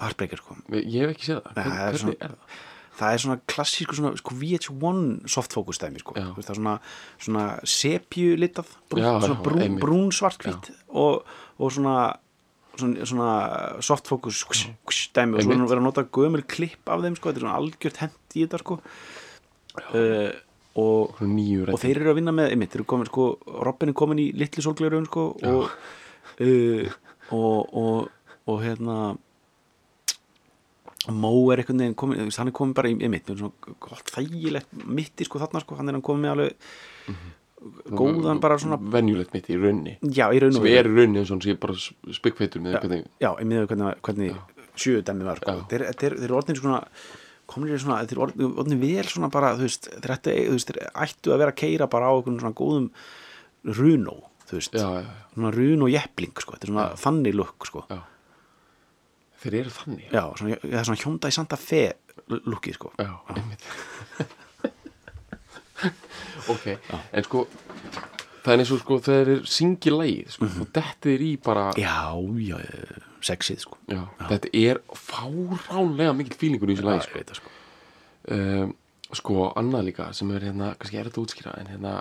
[SPEAKER 2] Heartbreaker sko.
[SPEAKER 1] Ég hef ekki séð það.
[SPEAKER 2] Nei, það er svona-
[SPEAKER 1] er það?
[SPEAKER 2] það er svona klassísku svona sko VH1 softfocus dæmi sko. Það er svona, svona sepju litað brún, brún, brún svartkvít og, og svona svona, svona softfocus hús, hús, dæmi og svo
[SPEAKER 1] Einmitt.
[SPEAKER 2] er verið að nota gömur klipp af þeim sko, þetta er svona algjört hent í þetta sko. Uh, og, og þeir eru að vinna með einmitt, þeir eru komin sko, Robin er komin í litli sólgleirun sko og, uh, og og og hérna Mó er einhvern veginn komin, hann er komin bara í, í mitt, með svona þægilegt mitti sko þarna sko, hann er hann komin með alveg góðan bara svona,
[SPEAKER 1] venjulegt mitt í raunni.
[SPEAKER 2] Já, í raun og
[SPEAKER 1] sem er í raunni eins og sé bara spikfeitur með hvernig
[SPEAKER 2] já, ég miður hvernig, hvernig sjöu dæmi var sko. Þeir, þeir, þeir eru orðin svona komin í svona, þeir eru orðin, vel svona bara, þú veist, þeir ættu, að vera að keira bara á einhvern svona góðum runó, þú veist.
[SPEAKER 1] Já, já,
[SPEAKER 2] svona runó jeppling, sko, þetta er svona þannig lukk, sko,
[SPEAKER 1] já. Þeir eru þannig
[SPEAKER 2] já, svona, það er svona Hyundai Santa Fe lukkið, sko.
[SPEAKER 1] Já, einmitt ok, en sko það er eins og sko þeir syngi lægið sko, og þetta er í bara
[SPEAKER 2] já, já, sexið, sko.
[SPEAKER 1] Já, þetta er fáránlega mikill fílingur í þessu lægi sko.
[SPEAKER 2] sko.
[SPEAKER 1] Um, sko, annað líka sem er hérna, kannski er þetta útskýra en hérna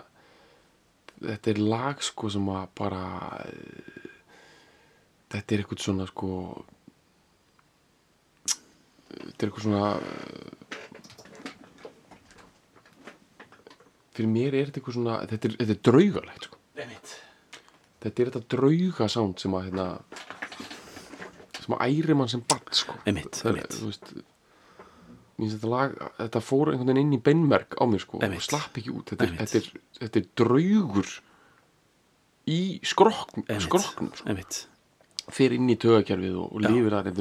[SPEAKER 1] þetta er lag sko sem að bara uh, þetta er eitthvað svona sko þetta er eitthvað svona fyrir mér er þetta eitthvað svona þetta er, þetta er draugalegt sko. Þetta er þetta drauga sound sem að hérna sem að æri mann sem barn sko. Þetta lag, þetta fór einhvern veginn inn í beinmerk á mér sko og slapp ekki út. Þetta þetta er, þetta er draugur í skrokk,
[SPEAKER 2] Einmitt.
[SPEAKER 1] skrokknum sko. Fer inn í tögakerfið og, og lifir það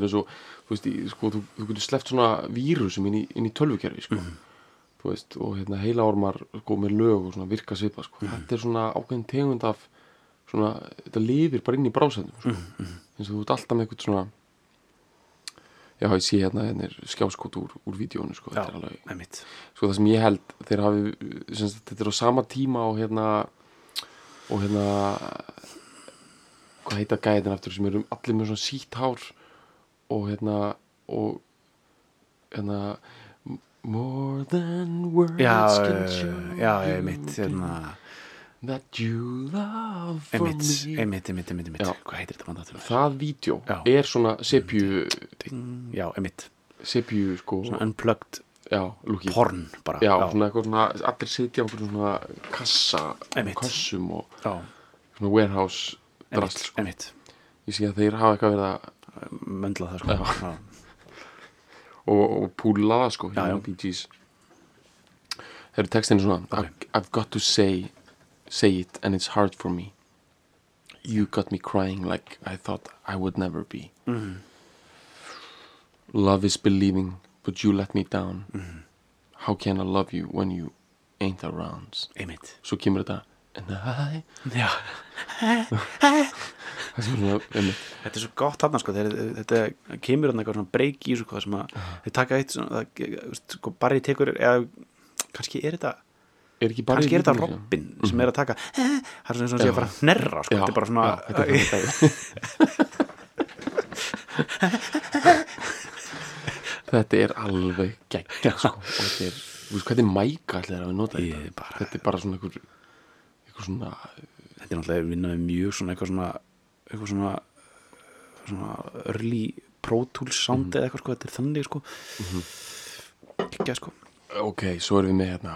[SPEAKER 1] þú veist, í, sko, þú, þú getur sleppt svona vírusum inn í, í tölvukerfi sko.
[SPEAKER 2] Mhm.
[SPEAKER 1] þú veist, og hérna heila ormar sko, með lög og svona virka svipa sko.
[SPEAKER 2] Mhm.
[SPEAKER 1] þetta er svona ákveðin tegund af svona, þetta lifir bara inn í brásæðum sko.
[SPEAKER 2] Mhm,
[SPEAKER 1] eins og þú ert alltaf með eitthvað svona já, ég sé hérna, hérna skjáskot úr, úr vídjónu sko, þetta er alveg sko það sem ég held þeir hafi, sem sagt, þetta er á sama tíma og hérna og hérna hvað heita gæðin aftur sem eru allir með svona sítt hár og hérna og hérna more than words
[SPEAKER 2] Já,
[SPEAKER 1] can show
[SPEAKER 2] já,
[SPEAKER 1] you
[SPEAKER 2] einmitt, hérna,
[SPEAKER 1] that you love for
[SPEAKER 2] einmitt,
[SPEAKER 1] me
[SPEAKER 2] einmitt, einmitt, einmitt, einmitt.
[SPEAKER 1] Já.
[SPEAKER 2] Hvað heitir þetta band aftur?
[SPEAKER 1] það vídeo
[SPEAKER 2] Já.
[SPEAKER 1] er svona sepju.
[SPEAKER 2] Já, einmitt,
[SPEAKER 1] sepju sko
[SPEAKER 2] svona unplugged
[SPEAKER 1] já, lúkið
[SPEAKER 2] porn bara.
[SPEAKER 1] já, svona eitthvað svona allir sitja á einhverjum svona kassa
[SPEAKER 2] Einmitt.
[SPEAKER 1] kössum og
[SPEAKER 2] já,
[SPEAKER 1] svona warehouse
[SPEAKER 2] einmitt,
[SPEAKER 1] drast sko.
[SPEAKER 2] einmitt.
[SPEAKER 1] ég sé að þeir hafa eitthvað verið að
[SPEAKER 2] Möndla það, sko. Já.
[SPEAKER 1] Og, og púla það sko hérna Bee Gees. Þeir eru textin svona I've, I've got to say say it and it's hard for me. You got me crying like I thought I would never be.
[SPEAKER 2] Mhm.
[SPEAKER 1] love is believing but you let me down.
[SPEAKER 2] Mhm.
[SPEAKER 1] how can I love you when you ain't around?
[SPEAKER 2] Einmitt.
[SPEAKER 1] svo kemur þetta and I
[SPEAKER 2] Já,
[SPEAKER 1] það er svona, einmitt,
[SPEAKER 2] þetta er svo gott þarna sko þetta kemur þarna eitthvað svona breyk í sko, sem að þeir taka eitt svona, það, veist, sko, Barry tekur eða kannski er þetta
[SPEAKER 1] er ekki bara
[SPEAKER 2] kannski er þetta Robin sem er að taka. Það er svona sem sé að fara að hnerra sko, þetta er bara svona
[SPEAKER 1] já, þetta er þetta er alveg gegn sko. og þetta er, þú veist hvað er mæka allir að við nota þetta? þetta er bara svona einhver, einhver svona
[SPEAKER 2] þetta er náttúrulega vinnaði mjög svona eitthvað svona eitthvað svona svona early Pro Tools sound eða eitthvað sko, þetta er þannig sko. Ekki sko.
[SPEAKER 1] Ok, svo erum við með hérna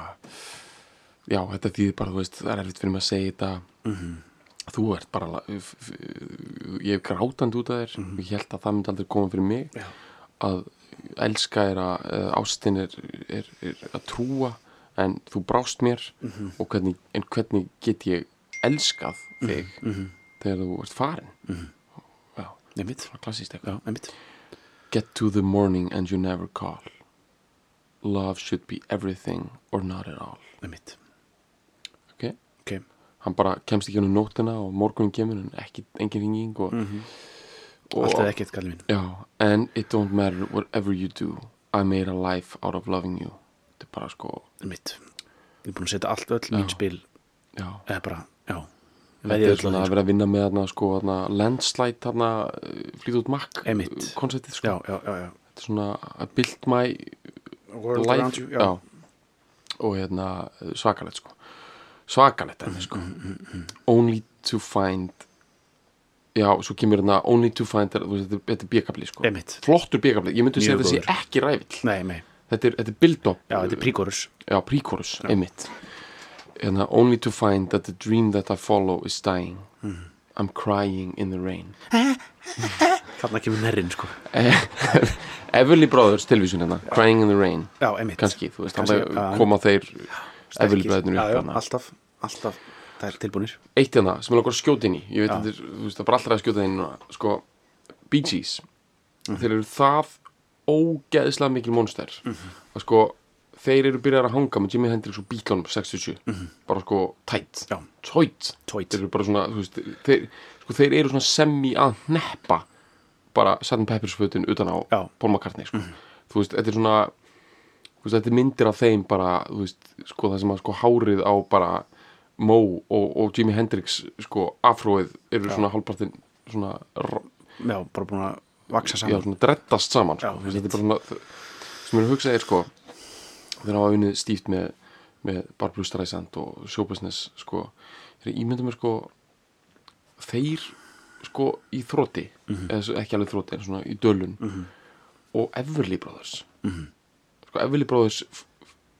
[SPEAKER 1] já, þetta þýðir bara, þú veist, það er erfitt fyrir mig að segja þetta. Þú ert bara ég hef grátandi út af þér. Ég held að það myndi aldrei koma fyrir mig.
[SPEAKER 2] Já.
[SPEAKER 1] að elska er að ástin er, er, er að trúa en þú brást mér og hvernig, en hvernig get ég elskað þig þegar þú ert farin? Já,
[SPEAKER 2] einmitt,
[SPEAKER 1] klassíst eitthvað.
[SPEAKER 2] Einmitt.
[SPEAKER 1] Get to the morning and you never call. Love should be everything or not at all.
[SPEAKER 2] Einmitt,
[SPEAKER 1] Ok,
[SPEAKER 2] ok.
[SPEAKER 1] Hann bara kemst ekki ennum nóttina og morgunin kemur en ekki, engin ringing og, og
[SPEAKER 2] allt eða ekkert kallið minn.
[SPEAKER 1] Já, and it don't matter whatever you do I made a life out of loving you Þetta er bara sko,
[SPEAKER 2] einmitt, ég er búin að setja allt öll mín spil.
[SPEAKER 1] Já.
[SPEAKER 2] Eða bara, já.
[SPEAKER 1] Þetta er svona að vera að vinna með þarna sko, þarna, landslide þarna flýt út makk
[SPEAKER 2] Einmitt.
[SPEAKER 1] konceptið
[SPEAKER 2] sko.
[SPEAKER 1] sko.
[SPEAKER 2] já, já, já, já.
[SPEAKER 1] Þetta er svona I built my
[SPEAKER 2] World
[SPEAKER 1] life
[SPEAKER 2] you, já,
[SPEAKER 1] og hérna svakalett sko. Svakalett
[SPEAKER 2] Mm,
[SPEAKER 1] enni sko only to find já, svo kemur hérna only to find er, þetta er- þetta er bíkabli sko. Flottur bíkabli, ég myndi
[SPEAKER 2] Mjög
[SPEAKER 1] segja þetta sé
[SPEAKER 2] góður.
[SPEAKER 1] ekki rævill
[SPEAKER 2] nei, nei,
[SPEAKER 1] þetta er, er build-up
[SPEAKER 2] já, þetta er príkorus
[SPEAKER 1] já, príkorus, einmitt. Hérna, only to find that the dream that I follow is dying.
[SPEAKER 2] Mm.
[SPEAKER 1] I'm crying in the rain.
[SPEAKER 2] Þarna kemur nærinn, sko.
[SPEAKER 1] Everly Brothers tilvísun hérna, crying in the rain.
[SPEAKER 2] Já,
[SPEAKER 1] kannski, þú veist,
[SPEAKER 2] Kannski, já.
[SPEAKER 1] koma þeir Everly. Brothers
[SPEAKER 2] alltaf, alltaf það er tilbúinir
[SPEAKER 1] eitt hérna sem er okkur að skjóta inn í. Ég veit að þetta er, þú veist, það er bara allra að skjóta núna. Sko, Bee Gees þeir eru það ógeðslega mikil monster. Að sko þeir eru byrjar að hanga með Jimi Hendrix og Beatlunum 67 bara sko tætt
[SPEAKER 2] Já.
[SPEAKER 1] tætt þeir eru bara svona veist, þeir, sko, þeir eru svona semi að neppa bara Sgt. Pepper's fötin utan á
[SPEAKER 2] Já.
[SPEAKER 1] Paul McCartney sko. þú veist, þetta er svona veist, þetta er myndir af þeim bara þú veist, sko það sem að sko hárið á bara Moe og, og Jimi Hendrix sko afróið eru svona hálfpartin svona,
[SPEAKER 2] já, bara búin að vaksa
[SPEAKER 1] já,
[SPEAKER 2] saman.
[SPEAKER 1] svona drettast saman sko.
[SPEAKER 2] Já,
[SPEAKER 1] þetta er bara svona sem er að hugsa er sko þegar hafa unnið stíft með, með Barbara Streisand og Showbusiness sko, þegar ímyndum er sko þeir sko í þrótti eða svo- ekki alveg þrótti en svona í dölun og Everly Brothers. Sko Everly Brothers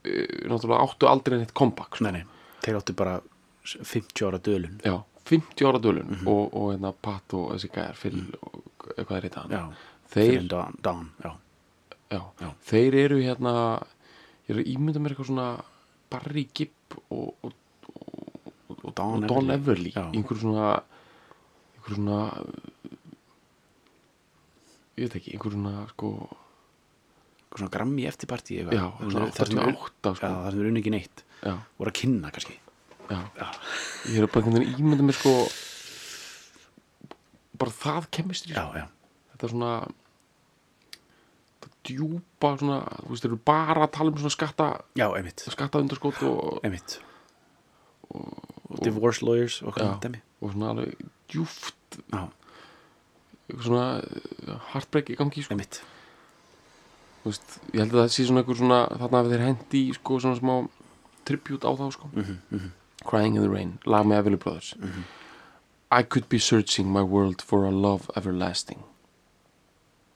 [SPEAKER 1] eh, náttúrulega áttu aldrei neitt comeback sko.
[SPEAKER 2] nei, nei, þeir áttu bara 50 ára dölun.
[SPEAKER 1] Já, 50 ára dölun og, og hérna Pat og þessi gæjar Phil og hvað er þetta
[SPEAKER 2] já,
[SPEAKER 1] þeir,
[SPEAKER 2] Dawn, Dawn já,
[SPEAKER 1] já,
[SPEAKER 2] Já.
[SPEAKER 1] þeir eru hérna ég er að ímynda mér eitthvað svona Barry Gibb og, og, og, og
[SPEAKER 2] Don Everly.
[SPEAKER 1] Einhverju svona einhverju svona ég veit ekki, einhverju svona sko,
[SPEAKER 2] eitthvað svona grammi eftirparti
[SPEAKER 1] já, svona 88 sko,
[SPEAKER 2] já, það sem er unni ekki neitt. Voru að kynna kannski.
[SPEAKER 1] Já, ég er bara einhvern veginn að ímynda mér sko bara það kemistri
[SPEAKER 2] já, já,
[SPEAKER 1] þetta er svona þetta djúpa svona, þú veist, þeir eru bara að tala um svona skatta
[SPEAKER 2] já, einmitt.
[SPEAKER 1] skatta undarskot og,
[SPEAKER 2] einmitt. og divorce lawyers og
[SPEAKER 1] já, og svona alveg djúft
[SPEAKER 2] já,
[SPEAKER 1] svona uh, heartbreak í gangi sko. veist, ég held að það sé svona einhver svona þarna að þeir hendi sko svona smá tribute á þá sko. Crying in the Rain, lag með Everly Brothers I could be searching my world for a love everlasting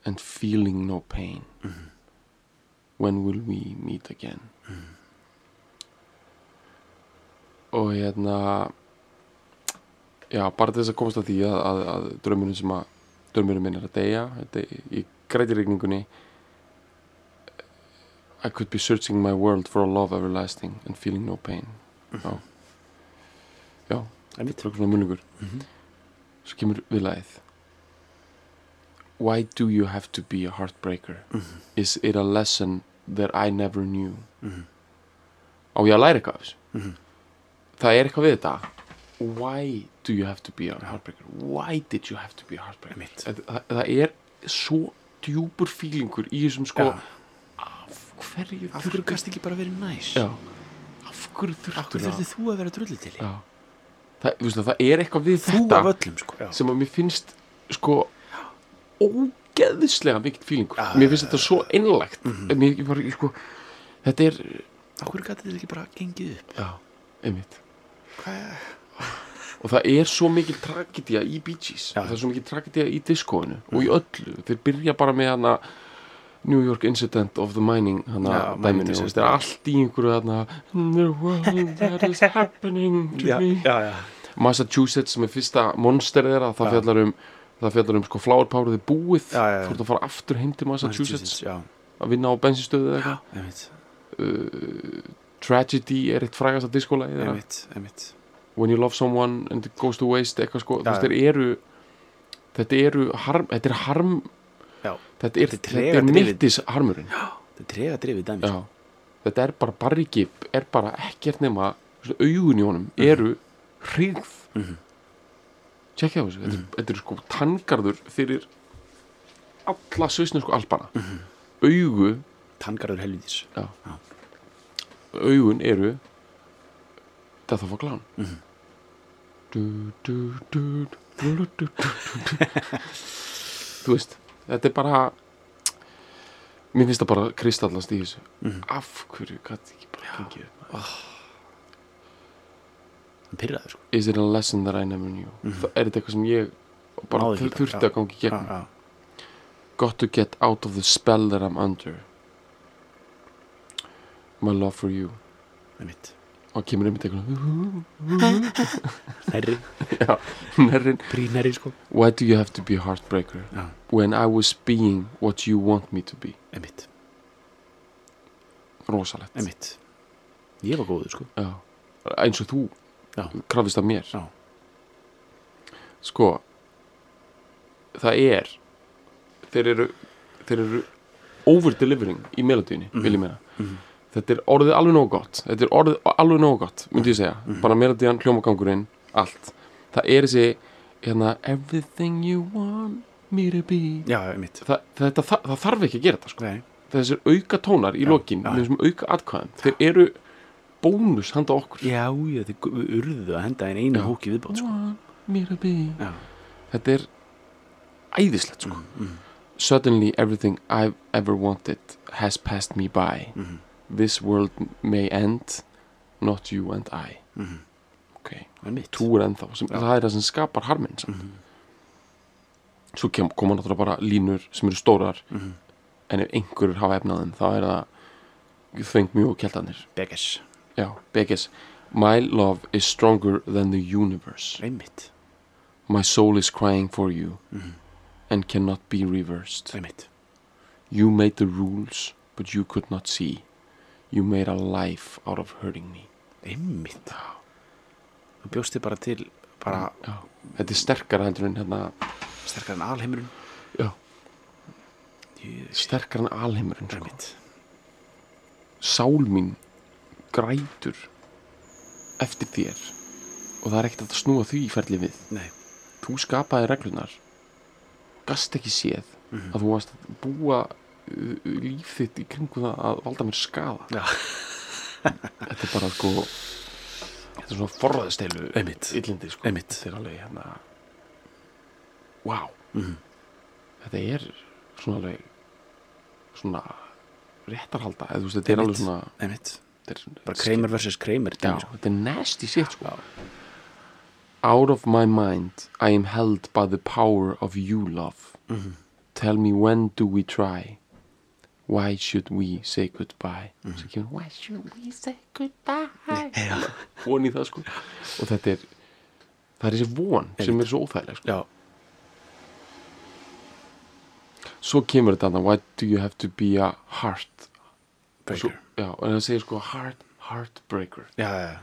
[SPEAKER 1] and feeling no pain. When will we meet again? Og hérna já, bara þess að komast að því að, að, að draumurinn sem að draumurinn minn er að deyja þetta, í grætirigningunni I could be searching my world for a love everlasting and feeling no pain. Já. Já,
[SPEAKER 2] einmitt
[SPEAKER 1] þetta er okkur svona munningur svo kemur viðlagið. Why do you have to be a heartbreaker? Is it a lesson that I never knew? Á ég að læra eitthvað af þessu? Það er eitthvað við þetta. Why do you have to be a heartbreaker? Why did you have to be a heartbreaker? Það, það, það er svo djúpur fílingur í þessum sko
[SPEAKER 2] Já.
[SPEAKER 1] af hverju
[SPEAKER 2] af hverju gast ekki bara verið næs?
[SPEAKER 1] Já, af hverju
[SPEAKER 2] af
[SPEAKER 1] þurftur
[SPEAKER 2] hverju þurftu þú að vera drullu til?
[SPEAKER 1] Já. Það, veist, það er eitthvað við þetta
[SPEAKER 2] öllum sko.
[SPEAKER 1] Sem að mér finnst sko ógeðislega mikill fílingur.
[SPEAKER 2] Já,
[SPEAKER 1] mér finnst þetta svo einlægt. Mér, ég bara, ég, sko, þetta er
[SPEAKER 2] hverju gæti þetta ekki bara gengið upp?
[SPEAKER 1] Já, einmitt. Og það er svo mikil tragedía í Bee Gees.
[SPEAKER 2] Já.
[SPEAKER 1] það er svo mikil tragedía í diskóinu og í öllu, þeir byrja bara með hana New York Incident of the Mining
[SPEAKER 2] Já, mining
[SPEAKER 1] dæminu, þetta er allt í einhverju hana The world that is happening to
[SPEAKER 2] já,
[SPEAKER 1] me.
[SPEAKER 2] já, já.
[SPEAKER 1] Massachusetts með fyrsta monster þeirra það fjallar um það fjallar um sko flower powerið er búið. Þú ert að fara aftur heim til Massachusetts. Að vinna á bensinstöðu eða eitthvað.
[SPEAKER 2] einmitt,
[SPEAKER 1] Tragedy er eitt þeirra.
[SPEAKER 2] Einmitt, einmitt.
[SPEAKER 1] When you love someone and it goes to waste eitthvað sko, þeir eru þetta eru harm, þetta er harm þetta er,
[SPEAKER 2] er
[SPEAKER 1] þetta
[SPEAKER 2] trega
[SPEAKER 1] er
[SPEAKER 2] drifið.
[SPEAKER 1] mittis harmurinn
[SPEAKER 2] þetta er trega drifið
[SPEAKER 1] Já. þetta er bara Barry Gibb er bara ekkert nema augun í honum eru hrigð
[SPEAKER 2] Mhm.
[SPEAKER 1] tjekkja á þessu þetta, er- þetta er sko tangarður fyrir alla svisnesku albana augu
[SPEAKER 2] tangarður helvítis
[SPEAKER 1] já. augun eru Death of a Clown
[SPEAKER 2] Mhm.
[SPEAKER 1] du, du, du, du, du, du, du, du. þú veist þetta er bara mér finnst það bara kristallast í þessu.
[SPEAKER 2] Mhm.
[SPEAKER 1] af hverju gæti ekki bara gengið upp?
[SPEAKER 2] Hann pyrraður sko.
[SPEAKER 1] Is it a lesson that I never knew? Það er þetta eitthvað sem ég bara þurfti að gangi gegn
[SPEAKER 2] já,
[SPEAKER 1] got to get out of the spell that I'm under. My love for you.
[SPEAKER 2] Einmitt
[SPEAKER 1] og kemur
[SPEAKER 2] Herri,
[SPEAKER 1] já, nærrin
[SPEAKER 2] brínherri sko.
[SPEAKER 1] Why do you have to be a heartbreaker?
[SPEAKER 2] Já,
[SPEAKER 1] when I was being what you want me to be.
[SPEAKER 2] Einmitt,
[SPEAKER 1] rosalegt.
[SPEAKER 2] Einmitt. Ég var góður sko.
[SPEAKER 1] Já. eins og þú
[SPEAKER 2] Já,
[SPEAKER 1] krafist af mér. Sko það er þeir eru þeir eru over-delivering í melodíunni, vil ég meina.
[SPEAKER 2] Mhm.
[SPEAKER 1] Þetta er orðið alveg nógu gott. Þetta er orðið alveg nógu gott, myndi ég segja. Bara melodían, hljómakangurinn, allt. Það er þessi hérna, everything you want me to be.
[SPEAKER 2] Já,
[SPEAKER 1] það, þetta, það, það þarf ekki að gera þetta sko. Þessir auka tónar í lokin þessum auka atkvæðum þeir eru bónus handa okkur.
[SPEAKER 2] Já, já, þið gu- urðu að henda einu
[SPEAKER 1] Já.
[SPEAKER 2] hóki viðbót sko.
[SPEAKER 1] Want me to be.
[SPEAKER 2] Já,
[SPEAKER 1] þetta er æðislegt sko.
[SPEAKER 2] mm,
[SPEAKER 1] Suddenly everything I've ever wanted has passed me by.
[SPEAKER 2] mm,
[SPEAKER 1] This world may end, not you and I.
[SPEAKER 2] mm,
[SPEAKER 1] Ok,
[SPEAKER 2] einmitt
[SPEAKER 1] tú er ennþá, sem,
[SPEAKER 2] Já.
[SPEAKER 1] það er það sem skapar harminn samt.
[SPEAKER 2] Mhm.
[SPEAKER 1] Svo kem, koma náttúrulega bara línur sem eru stórar,
[SPEAKER 2] Mhm.
[SPEAKER 1] en ef einhverjur hafa efnaðum, þá er það þveng mjög og kjeltanir.
[SPEAKER 2] Beggis,
[SPEAKER 1] Já, Begis. My love is stronger than the universe.
[SPEAKER 2] einmitt
[SPEAKER 1] My soul is crying for you
[SPEAKER 2] Mhm.
[SPEAKER 1] and cannot be reversed.
[SPEAKER 2] Einmitt,
[SPEAKER 1] You made the rules, but you could not see. You made a life out of hurting me.
[SPEAKER 2] einmitt Þú bjóst þið bara til bara
[SPEAKER 1] Já. Þetta er sterkara heldur en hérna,
[SPEAKER 2] sterkar en alheimurinn
[SPEAKER 1] Já.
[SPEAKER 2] Ég-
[SPEAKER 1] sterkara en alheimurinn, sko. Sál mín grætur eftir þér og það er ekkert að snúa því í ferli við.
[SPEAKER 2] Nei,
[SPEAKER 1] Þú skapaði reglunar, gast ekki séð
[SPEAKER 2] Mhm.
[SPEAKER 1] að þú varst að búa líf þitt í kringu það að valda mér skada.
[SPEAKER 2] já,
[SPEAKER 1] Þetta er bara, sko, þetta er svona forræðisteilu
[SPEAKER 2] einmitt
[SPEAKER 1] illindi, sko.
[SPEAKER 2] Einmitt.
[SPEAKER 1] Þetta er alveg, hérna, wow.
[SPEAKER 2] Mhm.
[SPEAKER 1] þetta er svona alveg svona réttarhalda eða þú veist, þetta er alveg svona
[SPEAKER 2] Einmitt,
[SPEAKER 1] þetta er,
[SPEAKER 2] bara. Kramer
[SPEAKER 1] já,
[SPEAKER 2] dæmi, sko.
[SPEAKER 1] þetta er nasty shit sko.
[SPEAKER 2] Já.
[SPEAKER 1] out of my mind I am held by the power of you love
[SPEAKER 2] Mhm.
[SPEAKER 1] tell me when do we try why should we say goodbye? Mm kemur, why should we say goodbye?
[SPEAKER 2] Já,
[SPEAKER 1] von í það sko. Og þetta er það er þessi von sem er svo óþægileg sko. svo kemur þetta why do you have to be a heart
[SPEAKER 2] breaker.
[SPEAKER 1] Já, en það segir sko heart, heartbreaker.
[SPEAKER 2] Já, já, já,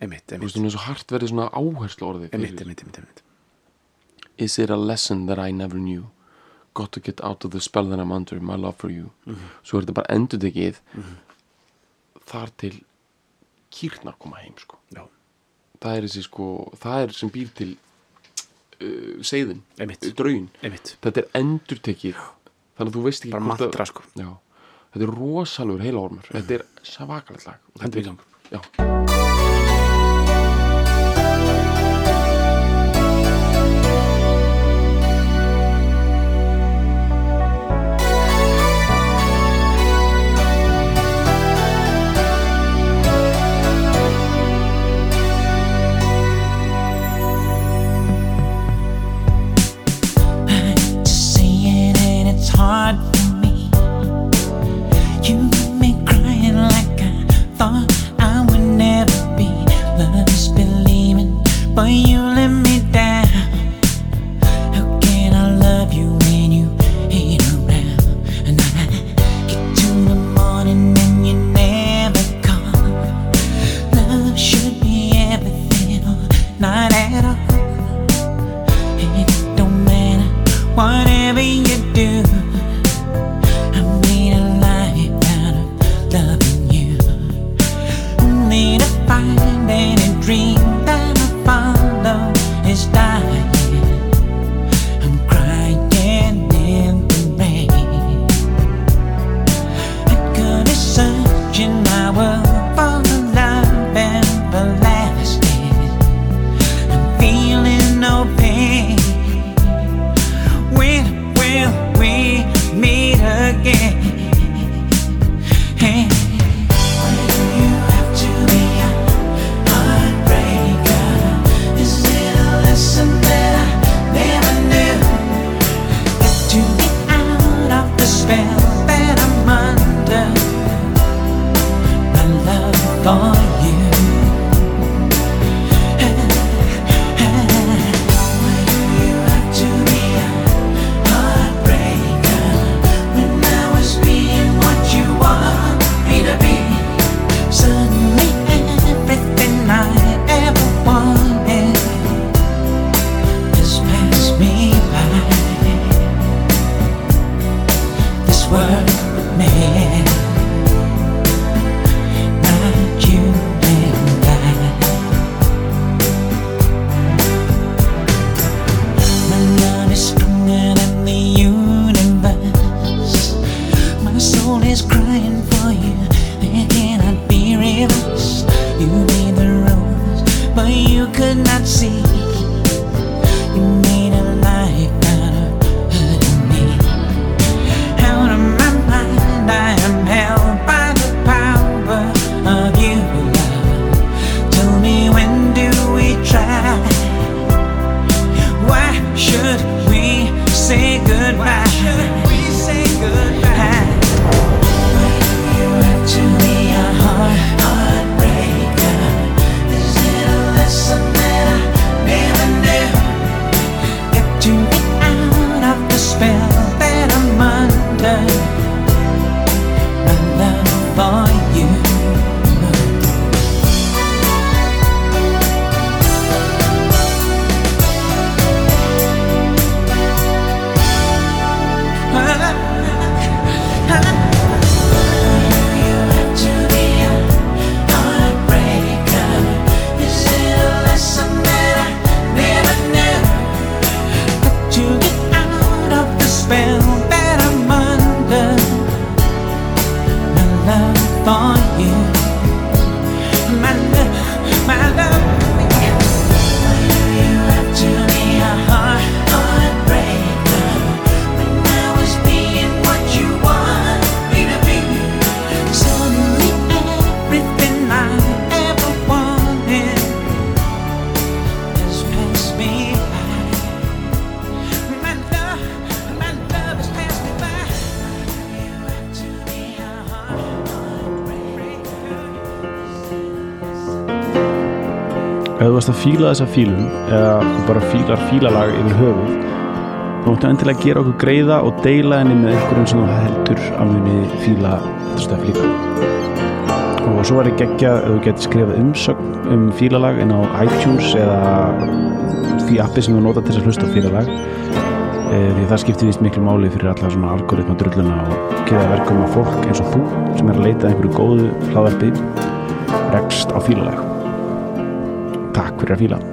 [SPEAKER 2] einmitt,
[SPEAKER 1] þú
[SPEAKER 2] einmitt.
[SPEAKER 1] veist, hún er svo hart verið svona áherslu orðið
[SPEAKER 2] Einmitt, einmitt, einmitt, einmitt.
[SPEAKER 1] Is it a lesson that I never knew got to get out of the spell that I'm under my love for you. Svo er þetta bara endurtekið þar til kýrnar koma heim sko.
[SPEAKER 2] Já,
[SPEAKER 3] það er þessi sko það er sem býr til uh,
[SPEAKER 1] Einmitt.
[SPEAKER 3] draugin
[SPEAKER 1] einmitt,
[SPEAKER 3] þetta er endurtekið þannig að þú veist ekki
[SPEAKER 1] bara mantra sko.
[SPEAKER 3] Já, þetta er rosalur heilahormur þetta er svakalegt lag og
[SPEAKER 1] Hendur í
[SPEAKER 3] þetta er, já,
[SPEAKER 2] fíla þessa fílun eða þú bara fílar fílalag yfir höfuð þá máttu endilega gera okkur greiða og deila henni með einhverjum sem þú heldur að muni fíla þetta stöf líka. Og svo var ég geggja ef þú getur skrifað umsögn um fílalag inn á iTunes eða því appi sem þú nota til þess að hlusta á fílalag. E, því það skiptir vist miklu máli fyrir alla svona algoritma drulluna og geða verkum að fólk eins og þú sem er að leita að einhverju góðu hlaðarpi rekst á fílalag Takk fyrir að fíla